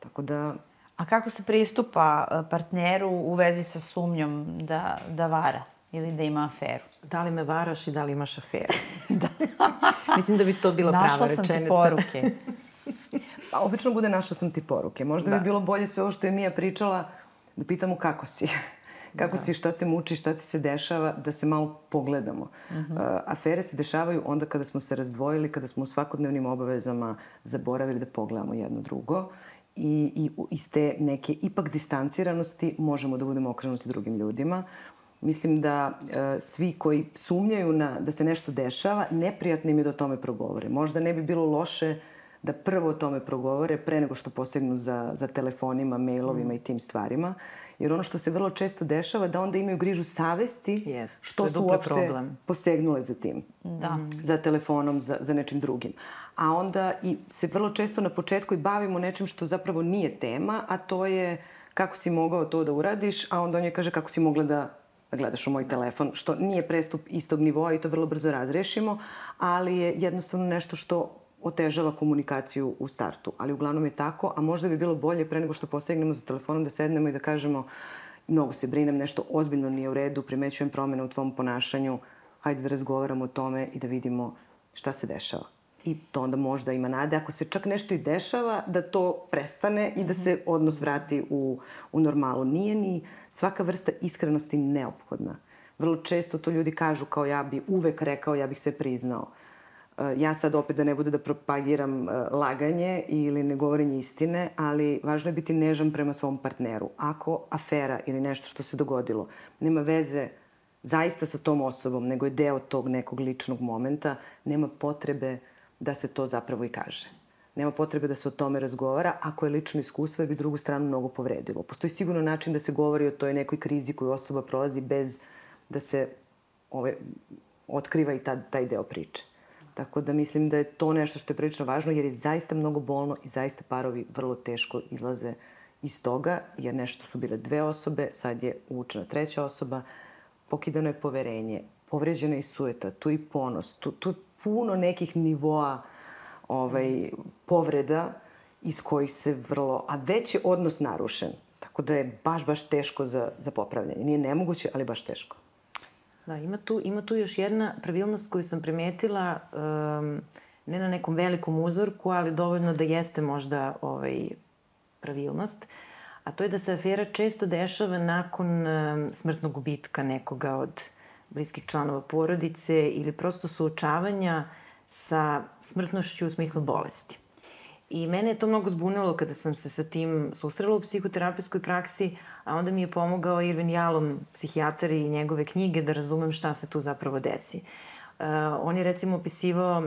Tako da... A kako se pristupa e, partneru u vezi sa sumnjom da, da vara ili da ima aferu? Da li me varaš i da li imaš aferu? da. Mislim da bi to bila prava rečenica. Našla sam ti poruke. Pa obično bude našla sam ti poruke. Možda da. bi bilo bolje sve ovo što je Mija pričala da pitamo kako si. Kako da. si, šta te muči, šta ti se dešava, da se malo pogledamo. Uh -huh. uh, afere se dešavaju onda kada smo se razdvojili, kada smo u svakodnevnim obavezama zaboravili da pogledamo jedno drugo i, i iz te neke ipak distanciranosti možemo da budemo okrenuti drugim ljudima. Mislim da uh, svi koji sumnjaju na, da se nešto dešava, neprijatno im je da o tome progovore. Možda ne bi bilo loše da prvo o tome progovore pre nego što posegnu za, za telefonima, mailovima mm. i tim stvarima. Jer ono što se vrlo često dešava da onda imaju grižu savesti yes, što su uopšte problem. posegnule za tim. Da. Mm. Za telefonom, za, za nečim drugim. A onda i se vrlo često na početku i bavimo nečim što zapravo nije tema, a to je kako si mogao to da uradiš, a onda on je kaže kako si mogla da da gledaš u moj telefon, što nije prestup istog nivoa i to vrlo brzo razrešimo, ali je jednostavno nešto što otežava komunikaciju u startu. Ali uglavnom je tako, a možda bi bilo bolje pre nego što posegnemo za telefonom da sednemo i da kažemo mnogo se brinem, nešto ozbiljno nije u redu, primećujem promene u tvom ponašanju, hajde da razgovaramo o tome i da vidimo šta se dešava. I to onda možda ima nade, ako se čak nešto i dešava, da to prestane i da se odnos vrati u, u normalu. Nije ni svaka vrsta iskrenosti neophodna. Vrlo često to ljudi kažu kao ja bi uvek rekao, ja bih sve priznao. Eh, ja sad opet da ne bude da propagiram eh, laganje ili ne govorenje istine, ali važno je biti nežan prema svom partneru. Ako afera ili nešto što se dogodilo nema veze zaista sa tom osobom, nego je deo tog nekog ličnog momenta, nema potrebe da se to zapravo i kaže. Nema potrebe da se o tome razgovara ako je lično iskustvo jer bi drugu stranu mnogo povredilo. Postoji sigurno način da se govori o toj nekoj krizi koju osoba prolazi bez da se ove, otkriva i ta, taj deo priče. Tako da mislim da je to nešto što je prilično važno jer je zaista mnogo bolno i zaista parovi vrlo teško izlaze iz toga jer nešto su bile dve osobe, sad je uvučena treća osoba, pokidano je poverenje, povređena je sueta, tu i ponos, tu, tu puno nekih nivoa ovaj, povreda iz kojih se vrlo, a već je odnos narušen. Tako da je baš, baš teško za, za popravljanje. Nije nemoguće, ali baš teško. Da, ima tu, ima tu još jedna pravilnost koju sam primetila, um, ne na nekom velikom uzorku, ali dovoljno da jeste možda ovaj, pravilnost, a to je da se afera često dešava nakon um, smrtnog gubitka nekoga od bliskih članova porodice ili prosto suočavanja sa smrtnošću u smislu bolesti. I mene je to mnogo zbunilo kada sam se sa tim susrela u psihoterapijskoj praksi, a onda mi je pomogao Irvin Jalom, psihijatar i njegove knjige, da razumem šta se tu zapravo desi. Uh, on je recimo opisivao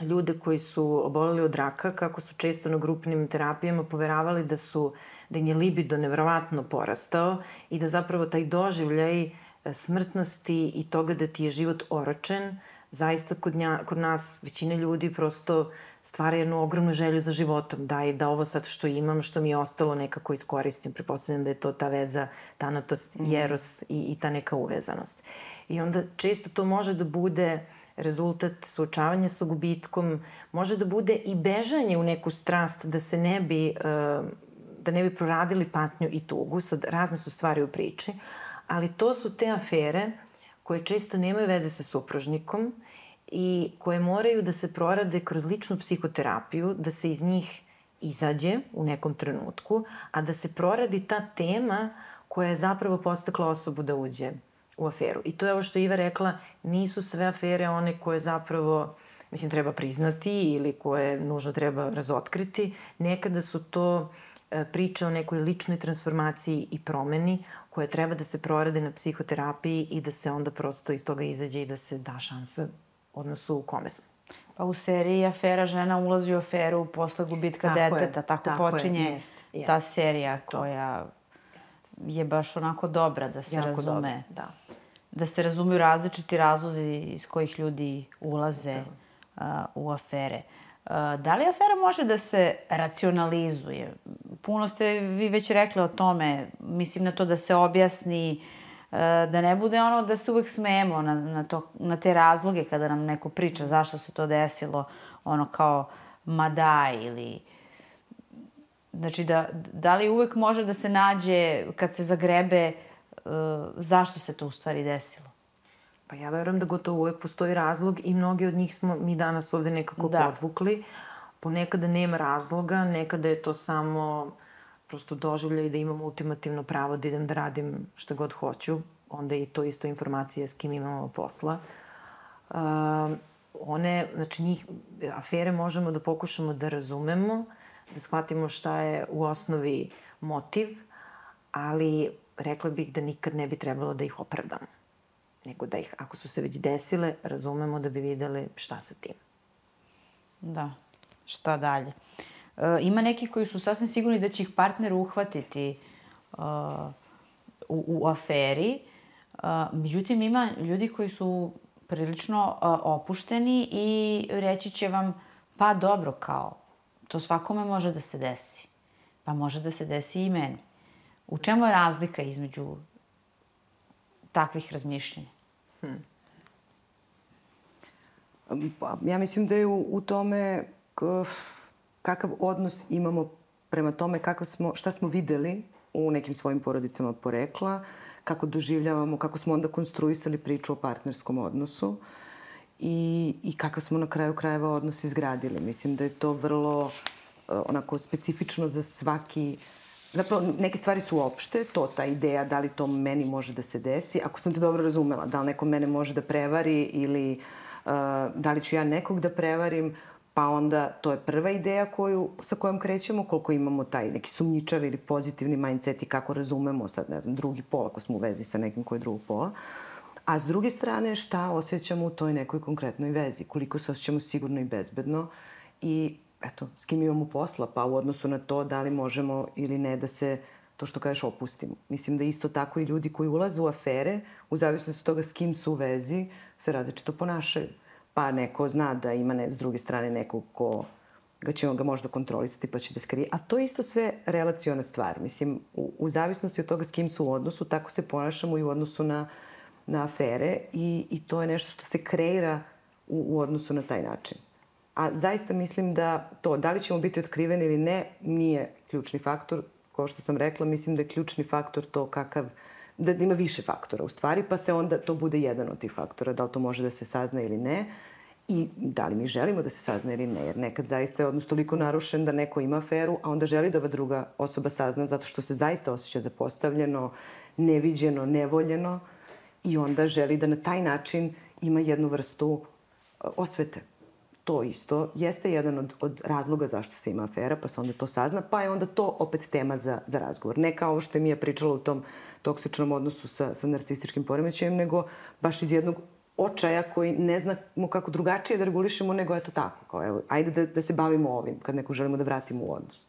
ljude koji su oboleli od raka, kako su često na grupnim terapijama poveravali da su da im je libido nevrovatno porastao i da zapravo taj doživljaj e, smrtnosti i toga da ti je život oročen, zaista kod, nja, kod nas većina ljudi prosto stvara jednu ogromnu želju za životom, da i da ovo sad što imam, što mi je ostalo nekako iskoristim. Prepostavljam da je to ta veza, tanatost, mm. jeros i, i ta neka uvezanost. I onda često to može da bude rezultat suočavanja sa gubitkom, može da bude i bežanje u neku strast da se ne bi, eh, da ne bi proradili patnju i tugu. Sad, razne su stvari u priči, ali to su te afere koje često nemaju veze sa supružnikom, i koje moraju da se prorade kroz ličnu psihoterapiju, da se iz njih izađe u nekom trenutku, a da se proradi ta tema koja je zapravo postakla osobu da uđe u aferu. I to je ovo što Iva rekla, nisu sve afere one koje zapravo mislim, treba priznati ili koje nužno treba razotkriti. Nekada su to e, priče o nekoj ličnoj transformaciji i promeni koje treba da se prorade na psihoterapiji i da se onda prosto iz toga izađe i da se da šansa odnosu u kome smo. Pa u seriji Afera žena ulazi u aferu posle gubitka tako deteta, je, tako, tako počinje je, jest, jest. ta serija koja jest. je baš onako dobra da se jako razume. Dobra, da. Da se razumeju različiti razlozi iz kojih ljudi ulaze uh, u afere. Uh, da li afera može da se racionalizuje? Puno ste vi već rekli o tome, mislim na to da se objasni uh, da ne bude ono da se uvek smejemo na, na, to, na te razloge kada nam neko priča zašto se to desilo, ono kao ma da ili... Znači, da, da li uvek može da se nađe kad se zagrebe uh, zašto se to u stvari desilo? Pa ja verujem da gotovo uvek postoji razlog i mnogi od njih smo mi danas ovde nekako da. podvukli. Ponekada nema razloga, nekada je to samo prosto doživljaj da imam ultimativno pravo da idem da radim šta god hoću, onda je i to isto informacija s kim imamo posla. Uh, one, znači njih, afere možemo da pokušamo da razumemo, da shvatimo šta je u osnovi motiv, ali rekla bih da nikad ne bi trebalo da ih opravdamo. Nego da ih, ako su se već desile, razumemo da bi videli šta sa tim. Da, šta dalje. Uh, ima neki koji su sasvim sigurni da će ih partner uhvatiti uh, u, u aferi. Uh, međutim, ima ljudi koji su prilično uh, opušteni i reći će vam, pa dobro, kao, to svakome može da se desi. Pa može da se desi i meni. U čemu je razlika između takvih razmišljenja? Hmm. Pa, ja mislim da je u, u tome kakav odnos imamo prema tome kakav smo, šta smo videli u nekim svojim porodicama porekla, kako doživljavamo, kako smo onda konstruisali priču o partnerskom odnosu i, i kakav smo na kraju krajeva odnos izgradili. Mislim da je to vrlo uh, onako specifično za svaki Zapravo, neke stvari su opšte, to ta ideja da li to meni može da se desi. Ako sam te dobro razumela, da li neko mene može da prevari ili uh, da li ću ja nekog da prevarim, Pa onda to je prva ideja koju, sa kojom krećemo, koliko imamo taj neki sumnjičav ili pozitivni mindset i kako razumemo sad, ne znam, drugi pol ako smo u vezi sa nekim koji je drugog pola. A s druge strane, šta osjećamo u toj nekoj konkretnoj vezi, koliko se osjećamo sigurno i bezbedno i eto, s kim imamo posla, pa u odnosu na to da li možemo ili ne da se to što kažeš opustimo. Mislim da isto tako i ljudi koji ulaze u afere, u zavisnosti od toga s kim su u vezi, se različito ponašaju pa neko zna da ima ne, s druge strane nekog ko ga će on ga možda kontrolisati pa će da skrije. A to je isto sve relacijona stvar. Mislim, u, u zavisnosti od toga s kim su u odnosu, tako se ponašamo i u odnosu na, na afere i, i to je nešto što se kreira u, u odnosu na taj način. A zaista mislim da to, da li ćemo biti otkriveni ili ne, nije ključni faktor. Kao što sam rekla, mislim da je ključni faktor to kakav da ima više faktora u stvari, pa se onda to bude jedan od tih faktora, da li to može da se sazna ili ne i da li mi želimo da se sazna ili ne, jer nekad zaista je odnos toliko narušen da neko ima aferu, a onda želi da ova druga osoba sazna zato što se zaista osjeća zapostavljeno, neviđeno, nevoljeno i onda želi da na taj način ima jednu vrstu e, osvete. To isto jeste jedan od, od razloga zašto se ima afera, pa se onda to sazna, pa je onda to opet tema za, za razgovor. Ne kao što je Mija pričala u tom toksičnom odnosu sa, sa narcističkim poremećajem, nego baš iz jednog očaja koji ne znamo kako drugačije da regulišemo nego eto tako. Kao, evo, ajde da, da se bavimo ovim kad neko želimo da vratimo u odnos.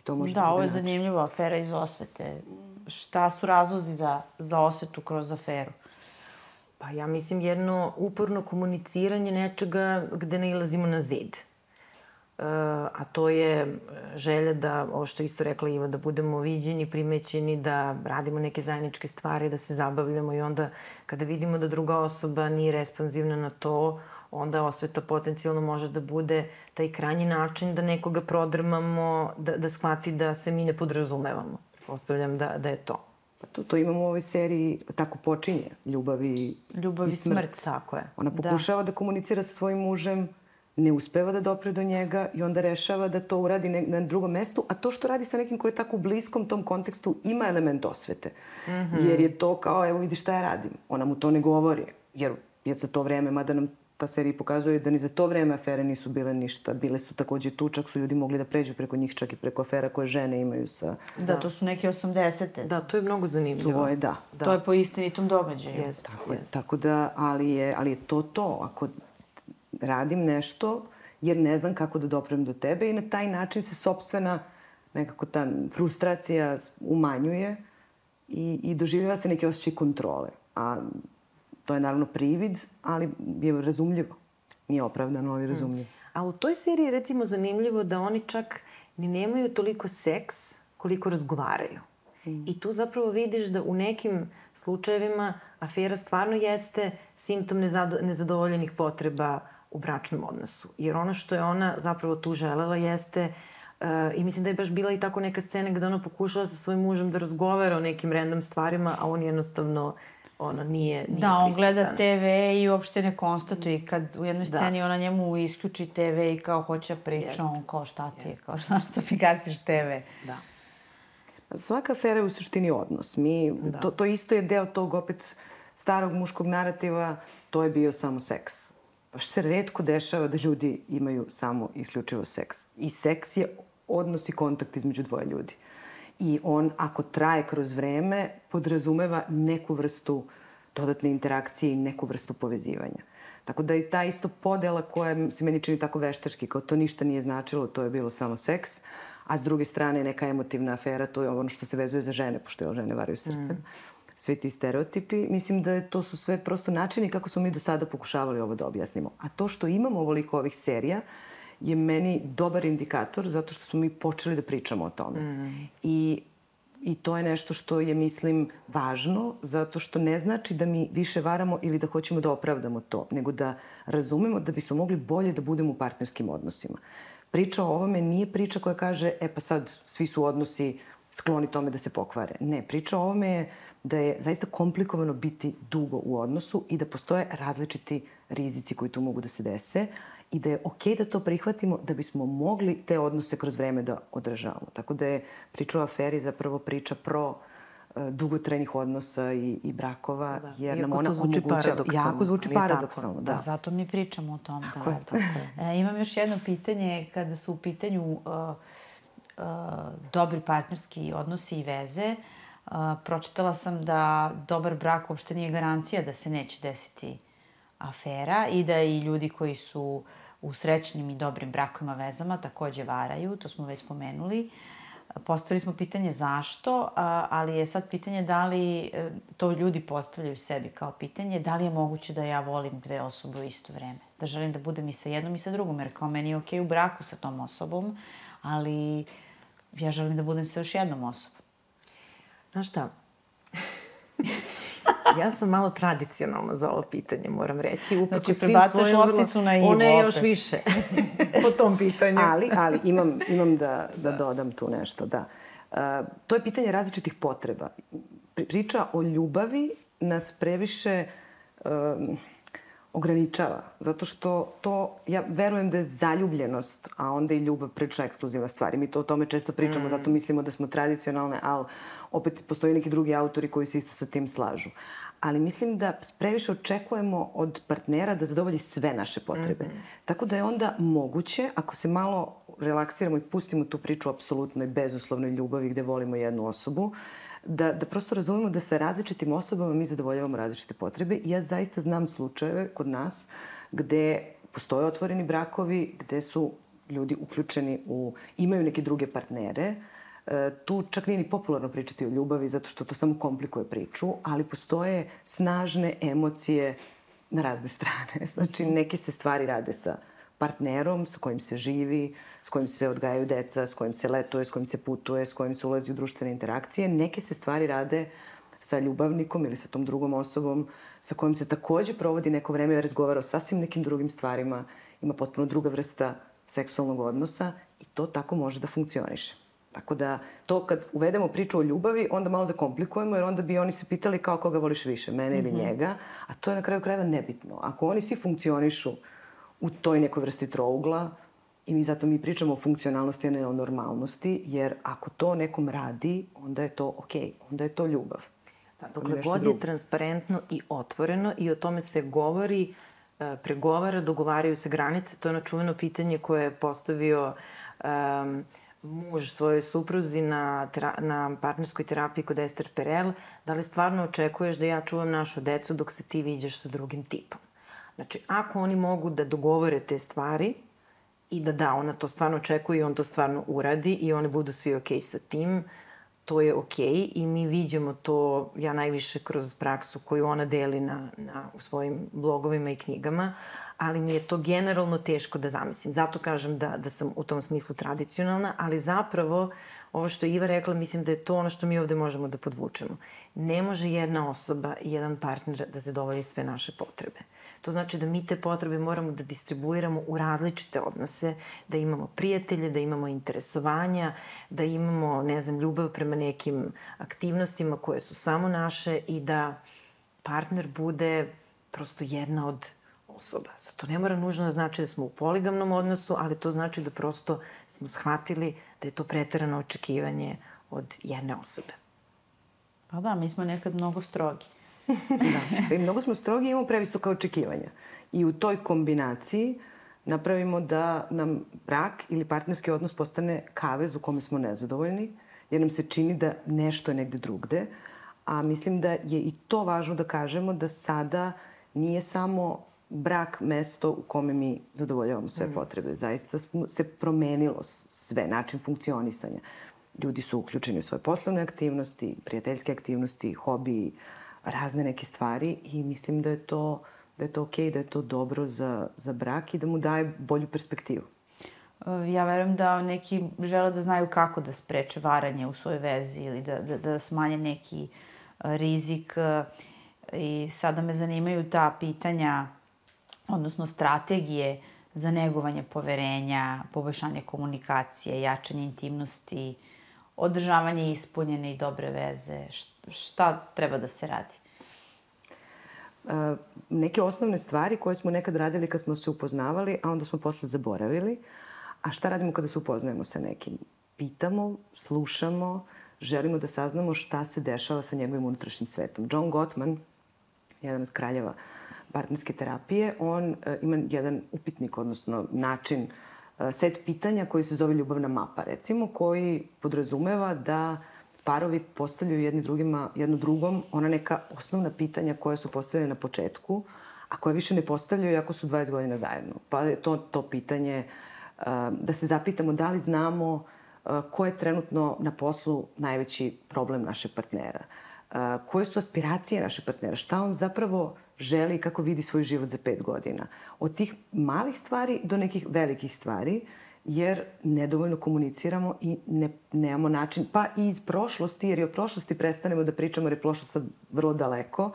I to može da, da ovo je zanimljiva afera iz osvete. Šta su razlozi za, za osvetu kroz aferu? Pa ja mislim jedno uporno komuniciranje nečega gde ne ilazimo na zid. Uh, a to je želja da, ovo što isto rekla Iva, da budemo viđeni, primećeni, da radimo neke zajedničke stvari, da se zabavljamo i onda kada vidimo da druga osoba nije responsivna na to, onda osveta potencijalno može da bude taj krajnji način da nekoga prodrmamo, da, da shvati da se mi ne podrazumevamo. Postavljam da, da je to. To, to imamo u ovoj seriji, tako počinje, ljubav i, ljubav i smrt. smrt. Tako je. Ona da. pokušava da. da komunicira sa svojim mužem, ne uspeva da dopre do njega i onda rešava da to uradi ne, na drugom mestu, a to što radi sa nekim ko je tako u bliskom tom kontekstu ima element osvete. Mm -hmm. Jer je to kao, evo vidi šta ja radim. Ona mu to ne govori, jer je za to vreme, mada nam ta serija pokazuje da ni za to vreme afere nisu bile ništa. Bile su takođe tu, čak su ljudi mogli da pređu preko njih, čak i preko afera koje žene imaju sa... Da, da. to su neke 80. Da, to je mnogo zanimljivo. To je, da. da. To je po istinitom događaju. Jest, tako jest. je. Tako da, ali je, ali je to to. Ako radim nešto jer ne znam kako da doprem do tebe i na taj način se sobstvena nekako ta frustracija umanjuje i, i doživljava se neki osjećaj kontrole. A to je naravno privid, ali je razumljivo. Nije opravdano, ali razumljivo. A u toj seriji je recimo zanimljivo da oni čak ni nemaju toliko seks koliko razgovaraju. Mm. I tu zapravo vidiš da u nekim slučajevima afera stvarno jeste simptom nezadovoljenih potreba u bračnom odnosu. Jer ono što je ona zapravo tu želela jeste Uh, I mislim da je baš bila i tako neka scena gde ona pokušala sa svojim mužem da razgovara o nekim random stvarima, a on jednostavno ona nije, nije Da, on gleda TV i uopšte ne konstatuje. I kad u jednoj da. sceni da. ona njemu isključi TV i kao hoće da priča, Jest. on kao šta ti je, Jest. kao šta, šta mi gasiš TV. Da. Svaka afera je u suštini odnos. Mi, da. to, to isto je deo tog opet starog muškog narativa, to je bio samo seks baš se redko dešava da ljudi imaju samo isključivo seks. I seks je odnos i kontakt između dvoje ljudi. I on, ako traje kroz vreme, podrazumeva neku vrstu dodatne interakcije i neku vrstu povezivanja. Tako da i ta isto podela koja se meni čini tako veštački, kao to ništa nije značilo, to je bilo samo seks, a s druge strane neka emotivna afera, to je ono što se vezuje za žene, pošto je žene varaju srcem. Mm svi ti stereotipi. Mislim da to su sve prosto načini kako smo mi do sada pokušavali ovo da objasnimo. A to što imamo ovoliko ovih serija je meni dobar indikator zato što smo mi počeli da pričamo o tome. Mm. I I to je nešto što je, mislim, važno, zato što ne znači da mi više varamo ili da hoćemo da opravdamo to, nego da razumemo da bismo mogli bolje da budemo u partnerskim odnosima. Priča o ovome nije priča koja kaže, e pa sad svi su odnosi skloni tome da se pokvare. Ne, priča o ovome je da je zaista komplikovano biti dugo u odnosu i da postoje različiti rizici koji tu mogu da se dese i da je okej okay da to prihvatimo da bismo mogli te odnose kroz vreme da održavamo. Tako da je priča o aferi zapravo priča pro uh, dugotrajnih odnosa i, i brakova, da. jer Iako nam ona omogućava... Jako zvuči paradoksalno, da. da. Zato mi pričamo o tome. Tako je, tako je. E, imam još jedno pitanje kada su u pitanju uh, uh, dobri partnerski odnosi i veze. Uh, pročitala sam da dobar brak uopšte nije garancija da se neće desiti afera i da i ljudi koji su u srećnim i dobrim brakovima vezama takođe varaju, to smo već spomenuli. Postavili smo pitanje zašto, ali je sad pitanje da li, e, to ljudi postavljaju sebi kao pitanje, da li je moguće da ja volim dve osobe u isto vreme. Da želim da budem i sa jednom i sa drugom, jer kao meni je okej okay u braku sa tom osobom, ali ja želim da budem sa još jednom osobom. Znaš šta? Ja sam malo tradicionalna za ovo pitanje, moram reći. Znači, prebacaš lopticu na Ivo. Ona je još više po tom pitanju. ali, ali imam, imam da, da, da dodam tu nešto, da. Uh, to je pitanje različitih potreba. priča o ljubavi nas previše um, ograničava. Zato što to, ja verujem da je zaljubljenost, a onda i ljubav prilično ekskluzivna stvar. I mi to o tome često pričamo, mm. zato mislimo da smo tradicionalne, ali opet postoji neki drugi autori koji se isto sa tim slažu. Ali mislim da previše očekujemo od partnera da zadovolji sve naše potrebe. Mm -hmm. Tako da je onda moguće, ako se malo relaksiramo i pustimo tu priču o apsolutnoj, bezuslovnoj ljubavi gde volimo jednu osobu, uh, da, da prosto razumemo da sa različitim osobama mi zadovoljavamo različite potrebe. Ja zaista znam slučajeve kod nas gde postoje otvoreni brakovi, gde su ljudi uključeni u, imaju neke druge partnere, e, tu čak nije ni popularno pričati o ljubavi zato što to samo komplikuje priču, ali postoje snažne emocije na razne strane. Znači, neke se stvari rade sa partnerom sa kojim se živi, s kojim se odgajaju deca, s kojim se letuje, s kojim se putuje, s kojim se ulazi u društvene interakcije. Neke se stvari rade sa ljubavnikom ili sa tom drugom osobom sa kojom se takođe provodi neko vreme i razgovara o sasvim nekim drugim stvarima, ima potpuno druga vrsta seksualnog odnosa i to tako može da funkcioniše. Tako da to kad uvedemo priču o ljubavi, onda malo zakomplikujemo jer onda bi oni se pitali kao koga voliš više, mene mm -hmm. ili mhm. njega, a to je na kraju krajeva nebitno. Ako oni svi funkcionišu u toj nekoj vrsti trougla, I mi zato mi pričamo o funkcionalnosti, a ne o normalnosti, jer ako to nekom radi, onda je to okej, okay, onda je to ljubav. Da, dokle god je transparentno i otvoreno i o tome se govori, e, pregovara, dogovaraju se granice, to je ono čuveno pitanje koje je postavio um, muž svojoj supruzi na, na partnerskoj terapiji kod Ester Perel, da li stvarno očekuješ da ja čuvam našu decu dok se ti viđaš sa drugim tipom? Znači, ako oni mogu da dogovore te stvari, i da da, ona to stvarno očekuje i on to stvarno uradi i oni budu svi okej okay sa tim, to je okej okay i mi viđamo to, ja najviše kroz praksu koju ona deli na, na, u svojim blogovima i knjigama, ali mi je to generalno teško da zamislim. Zato kažem da, da sam u tom smislu tradicionalna, ali zapravo ovo što je Iva rekla, mislim da je to ono što mi ovde možemo da podvučemo. Ne može jedna osoba i jedan partner da zadovolji sve naše potrebe. To znači da mi te potrebe moramo da distribuiramo u različite odnose, da imamo prijatelje, da imamo interesovanja, da imamo, ne znam, ljubav prema nekim aktivnostima koje su samo naše i da partner bude prosto jedna od osoba. Zato ne mora nužno da znači da smo u poligamnom odnosu, ali to znači da prosto smo shvatili da je to preterano očekivanje od jedne osobe. Pa da, mi smo nekad mnogo strogi. Da. I mnogo smo strogi i imamo previsoka očekivanja. I u toj kombinaciji napravimo da nam brak ili partnerski odnos postane kavez u kome smo nezadovoljni, jer nam se čini da nešto je negde drugde. A mislim da je i to važno da kažemo da sada nije samo brak mesto u kome mi zadovoljavamo sve mm. potrebe. Zaista se promenilo sve, način funkcionisanja. Ljudi su uključeni u svoje poslovne aktivnosti, prijateljske aktivnosti, hobiji, razne neke stvari i mislim da je to, da je to okej, okay, da je to dobro za, za brak i da mu daje bolju perspektivu. E, ja verujem da neki žele da znaju kako da spreče varanje u svojoj vezi ili da, da, da smanje neki e, rizik e, i sada me zanimaju ta pitanja, odnosno strategije za negovanje poverenja, poboljšanje komunikacije, jačanje intimnosti, održavanje ispunjene i dobre veze, šta treba da se radi? Uh, neke osnovne stvari koje smo nekad radili kad smo se upoznavali, a onda smo posle zaboravili. A šta radimo kada se upoznajemo sa nekim? Pitamo, slušamo, želimo da saznamo šta se dešava sa njegovim unutrašnjim svetom. John Gottman, jedan od kraljeva partnerske terapije, on uh, ima jedan upitnik, odnosno način uh, set pitanja koji se zove ljubavna mapa, recimo, koji podrazumeva da parovi postavljaju jedni drugima, jedno drugom ona neka osnovna pitanja koja su postavljene na početku, a koje više ne postavljaju ako su 20 godina zajedno. Pa je to, to pitanje da se zapitamo da li znamo ko je trenutno na poslu najveći problem našeg partnera, koje su aspiracije našeg partnera, šta on zapravo želi i kako vidi svoj život za pet godina. Od tih malih stvari do nekih velikih stvari, jer nedovoljno komuniciramo i ne, nemamo način, pa i iz prošlosti, jer i o prošlosti prestanemo da pričamo, jer je prošlost sad vrlo daleko,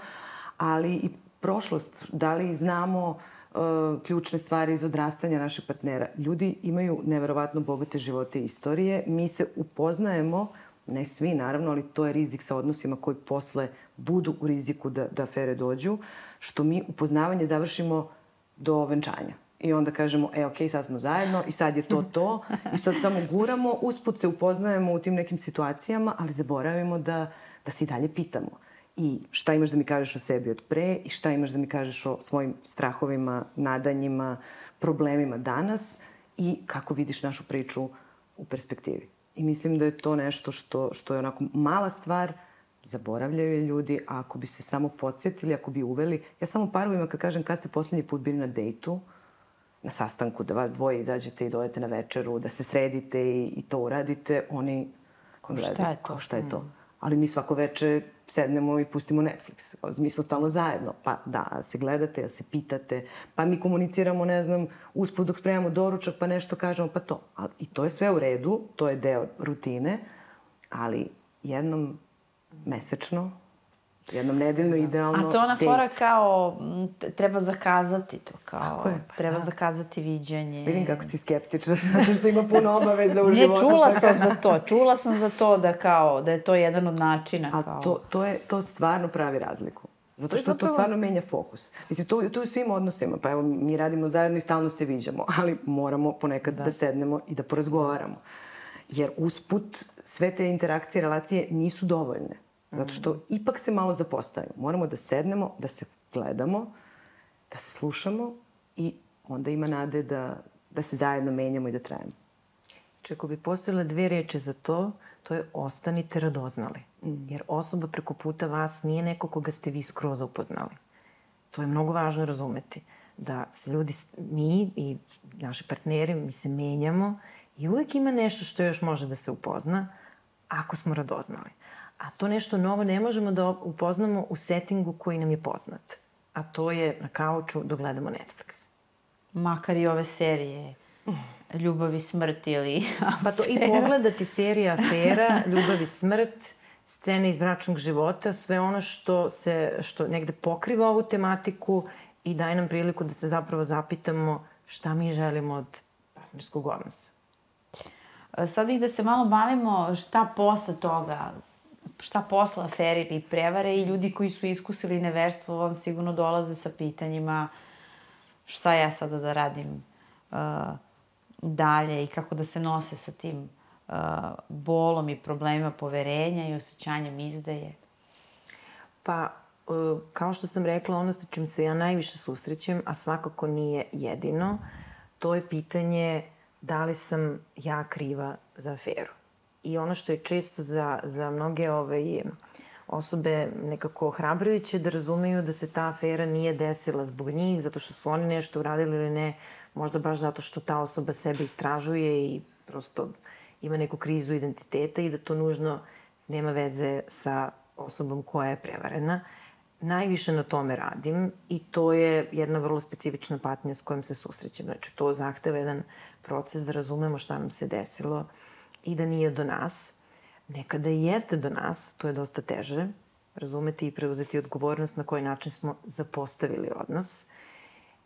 ali i prošlost, da li znamo uh, ključne stvari iz odrastanja naših partnera. Ljudi imaju neverovatno bogate živote i istorije. Mi se upoznajemo ne svi naravno, ali to je rizik sa odnosima koji posle budu u riziku da, da afere dođu, što mi upoznavanje završimo do venčanja. I onda kažemo, e, okay, sad smo zajedno i sad je to to. I sad samo guramo, usput se upoznajemo u tim nekim situacijama, ali zaboravimo da, da se i dalje pitamo. I šta imaš da mi kažeš o sebi od pre i šta imaš da mi kažeš o svojim strahovima, nadanjima, problemima danas i kako vidiš našu priču u perspektivi. I mislim da je to nešto što, što je onako mala stvar, zaboravljaju je ljudi, a ako bi se samo podsjetili, ako bi uveli, ja samo parovima kad kažem kad ste poslednji put bili na dejtu, na sastanku, da vas dvoje izađete i dojete na večeru, da se sredite i, i to uradite, oni gledaju. Šta je to? Šta je to? Mm. Ali mi svako veče sednemo i pustimo Netflix. Mi smo stalno zajedno. Pa da, se gledate, da se pitate, pa mi komuniciramo, ne znam, uspod dok spremamo doručak, pa nešto kažemo, pa to. I to je sve u redu, to je deo rutine, ali jednom mesečno jednom nedeljno da. idealno A to ona fora kao treba zakazati to, kao Tako je, pa treba da. zakazati viđenje. Vidim kako si skeptična, zato što ima puno obaveza u ne, životu. Ne, čula sam za to, čula sam za to da kao, da je to jedan od načina. A kao... to, to, je, to stvarno pravi razliku. Zato što to, zapravo... to stvarno menja fokus. Mislim, to, to je u svim odnosima. Pa evo, mi radimo zajedno i stalno se viđamo, ali moramo ponekad da, da sednemo i da porazgovaramo. Jer usput sve te interakcije, relacije nisu dovoljne. Zato što ipak se malo zapostavimo. Moramo da sednemo, da se gledamo, da se slušamo i onda ima nade da, da se zajedno menjamo i da trajemo. Če ako bi postojile dve reče za to, to je ostanite radoznali. Mm. Jer osoba preko puta vas nije neko koga ste vi skroz upoznali. To je mnogo važno razumeti. Da se ljudi, mi i naši partneri, mi se menjamo i uvek ima nešto što još može da se upozna ako smo radoznali. A to nešto novo ne možemo da upoznamo u settingu koji nam je poznat. A to je na kauču da gledamo Netflix. Makar i ove serije Ljubav i smrt ili Pa to i pogledati serija Afera, Ljubav i smrt, scene iz bračnog života, sve ono što se, što negde pokriva ovu tematiku i daje nam priliku da se zapravo zapitamo šta mi želimo od partnerskog odnosa. Sad bih da se malo bavimo šta posle toga, šta posla afere ili prevare i ljudi koji su iskusili neverstvo vam sigurno dolaze sa pitanjima šta ja sada da radim uh, dalje i kako da se nose sa tim uh, bolom i problemima poverenja i osjećanjem izdaje? Pa, uh, kao što sam rekla, ono sa čim se ja najviše susrećem, a svakako nije jedino, to je pitanje da li sam ja kriva za aferu. I ono što je često za, za mnoge ove osobe nekako ohrabrujuće da razumeju da se ta afera nije desila zbog njih, zato što su oni nešto uradili ili ne, možda baš zato što ta osoba sebe istražuje i prosto ima neku krizu identiteta i da to nužno nema veze sa osobom koja je prevarena. Najviše na tome radim i to je jedna vrlo specifična patnja s kojom se susrećem. Znači, to zahteva jedan proces da razumemo šta nam se desilo, i da nije do nas. Nekada i jeste do nas, to je dosta teže, razumeti i preuzeti odgovornost na koji način smo zapostavili odnos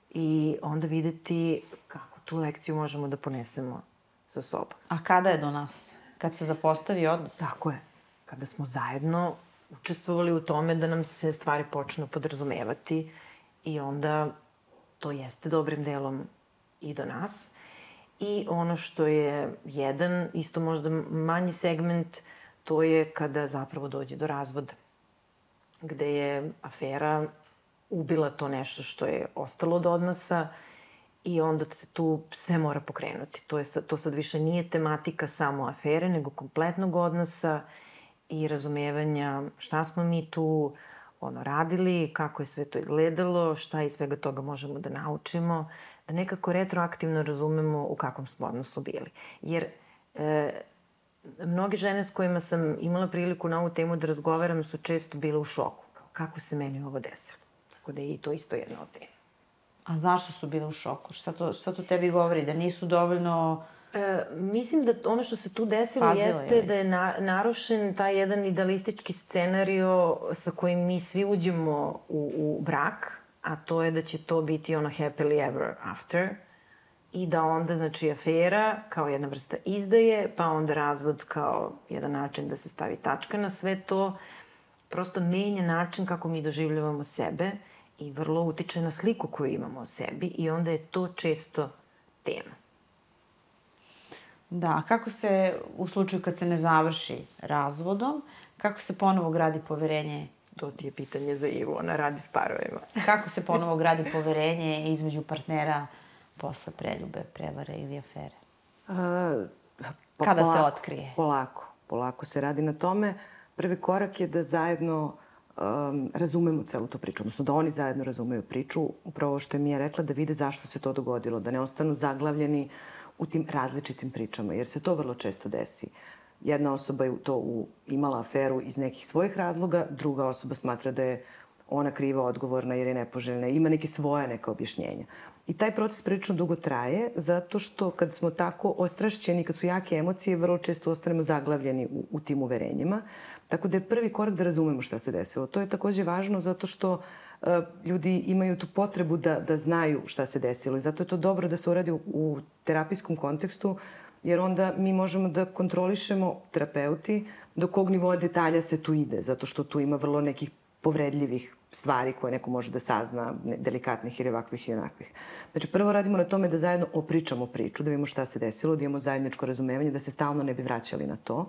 i onda videti kako tu lekciju možemo da ponesemo sa sobom. A kada je do nas? Kad se zapostavi odnos? Tako je. Kada smo zajedno učestvovali u tome da nam se stvari počnu podrazumevati i onda to jeste dobrim delom i do nas. I ono što je jedan, isto možda manji segment, to je kada zapravo dođe do razvoda. Gde je afera ubila to nešto što je ostalo od odnosa i onda se tu sve mora pokrenuti. To, je, to sad više nije tematika samo afere, nego kompletnog odnosa i razumevanja šta smo mi tu ono, radili, kako je sve to izgledalo, šta iz svega toga možemo da naučimo da nekako retroaktivno razumemo u kakvom smo odnosu bili. Jer e, mnoge žene s kojima sam imala priliku na ovu temu da razgovaram su često bile u šoku. Kako se meni ovo desilo? Tako da je i to isto jedna od tema. A zašto su bile u šoku? Šta to, šta to tebi govori? Da nisu dovoljno... E, mislim da ono što se tu desilo Pazila, jeste je. da je na, narušen taj jedan idealistički scenario sa kojim mi svi uđemo u, u brak, a to je da će to biti ono happily ever after i da onda, znači, afera kao jedna vrsta izdaje, pa onda razvod kao jedan način da se stavi tačka na sve to, prosto menja način kako mi doživljavamo sebe i vrlo utiče na sliku koju imamo o sebi i onda je to često tema. Da, kako se, u slučaju kad se ne završi razvodom, kako se ponovo gradi poverenje To ti je pitanje za Ivu, ona radi s parovima. Kako se ponovo gradi poverenje između partnera posle preljube, prevare ili afere? A, pa Kada polako, se otkrije? Polako, polako se radi na tome. Prvi korak je da zajedno um, razumemo celu tu priču, odnosno da oni zajedno razumeju priču, upravo što je Mija rekla, da vide zašto se to dogodilo, da ne ostanu zaglavljeni u tim različitim pričama, jer se to vrlo često desi. Jedna osoba je to u, imala aferu iz nekih svojih razloga, druga osoba smatra da je ona kriva, odgovorna jer je nepoželjna, ima neke svoje neke objašnjenja. I taj proces prilično dugo traje, zato što kad smo tako ostrašćeni, kad su jake emocije, vrlo često ostanemo zaglavljeni u, u tim uverenjima. Tako da je prvi korak da razumemo šta se desilo. To je takođe važno zato što uh, ljudi imaju tu potrebu da, da znaju šta se desilo i zato je to dobro da se uradi u, u terapijskom kontekstu, jer onda mi možemo da kontrolišemo terapeuti do kog nivoa detalja se tu ide, zato što tu ima vrlo nekih povredljivih stvari koje neko može da sazna, delikatnih ili ovakvih i onakvih. Znači, prvo radimo na tome da zajedno opričamo priču, da vidimo šta se desilo, da imamo zajedničko razumevanje, da se stalno ne bi vraćali na to.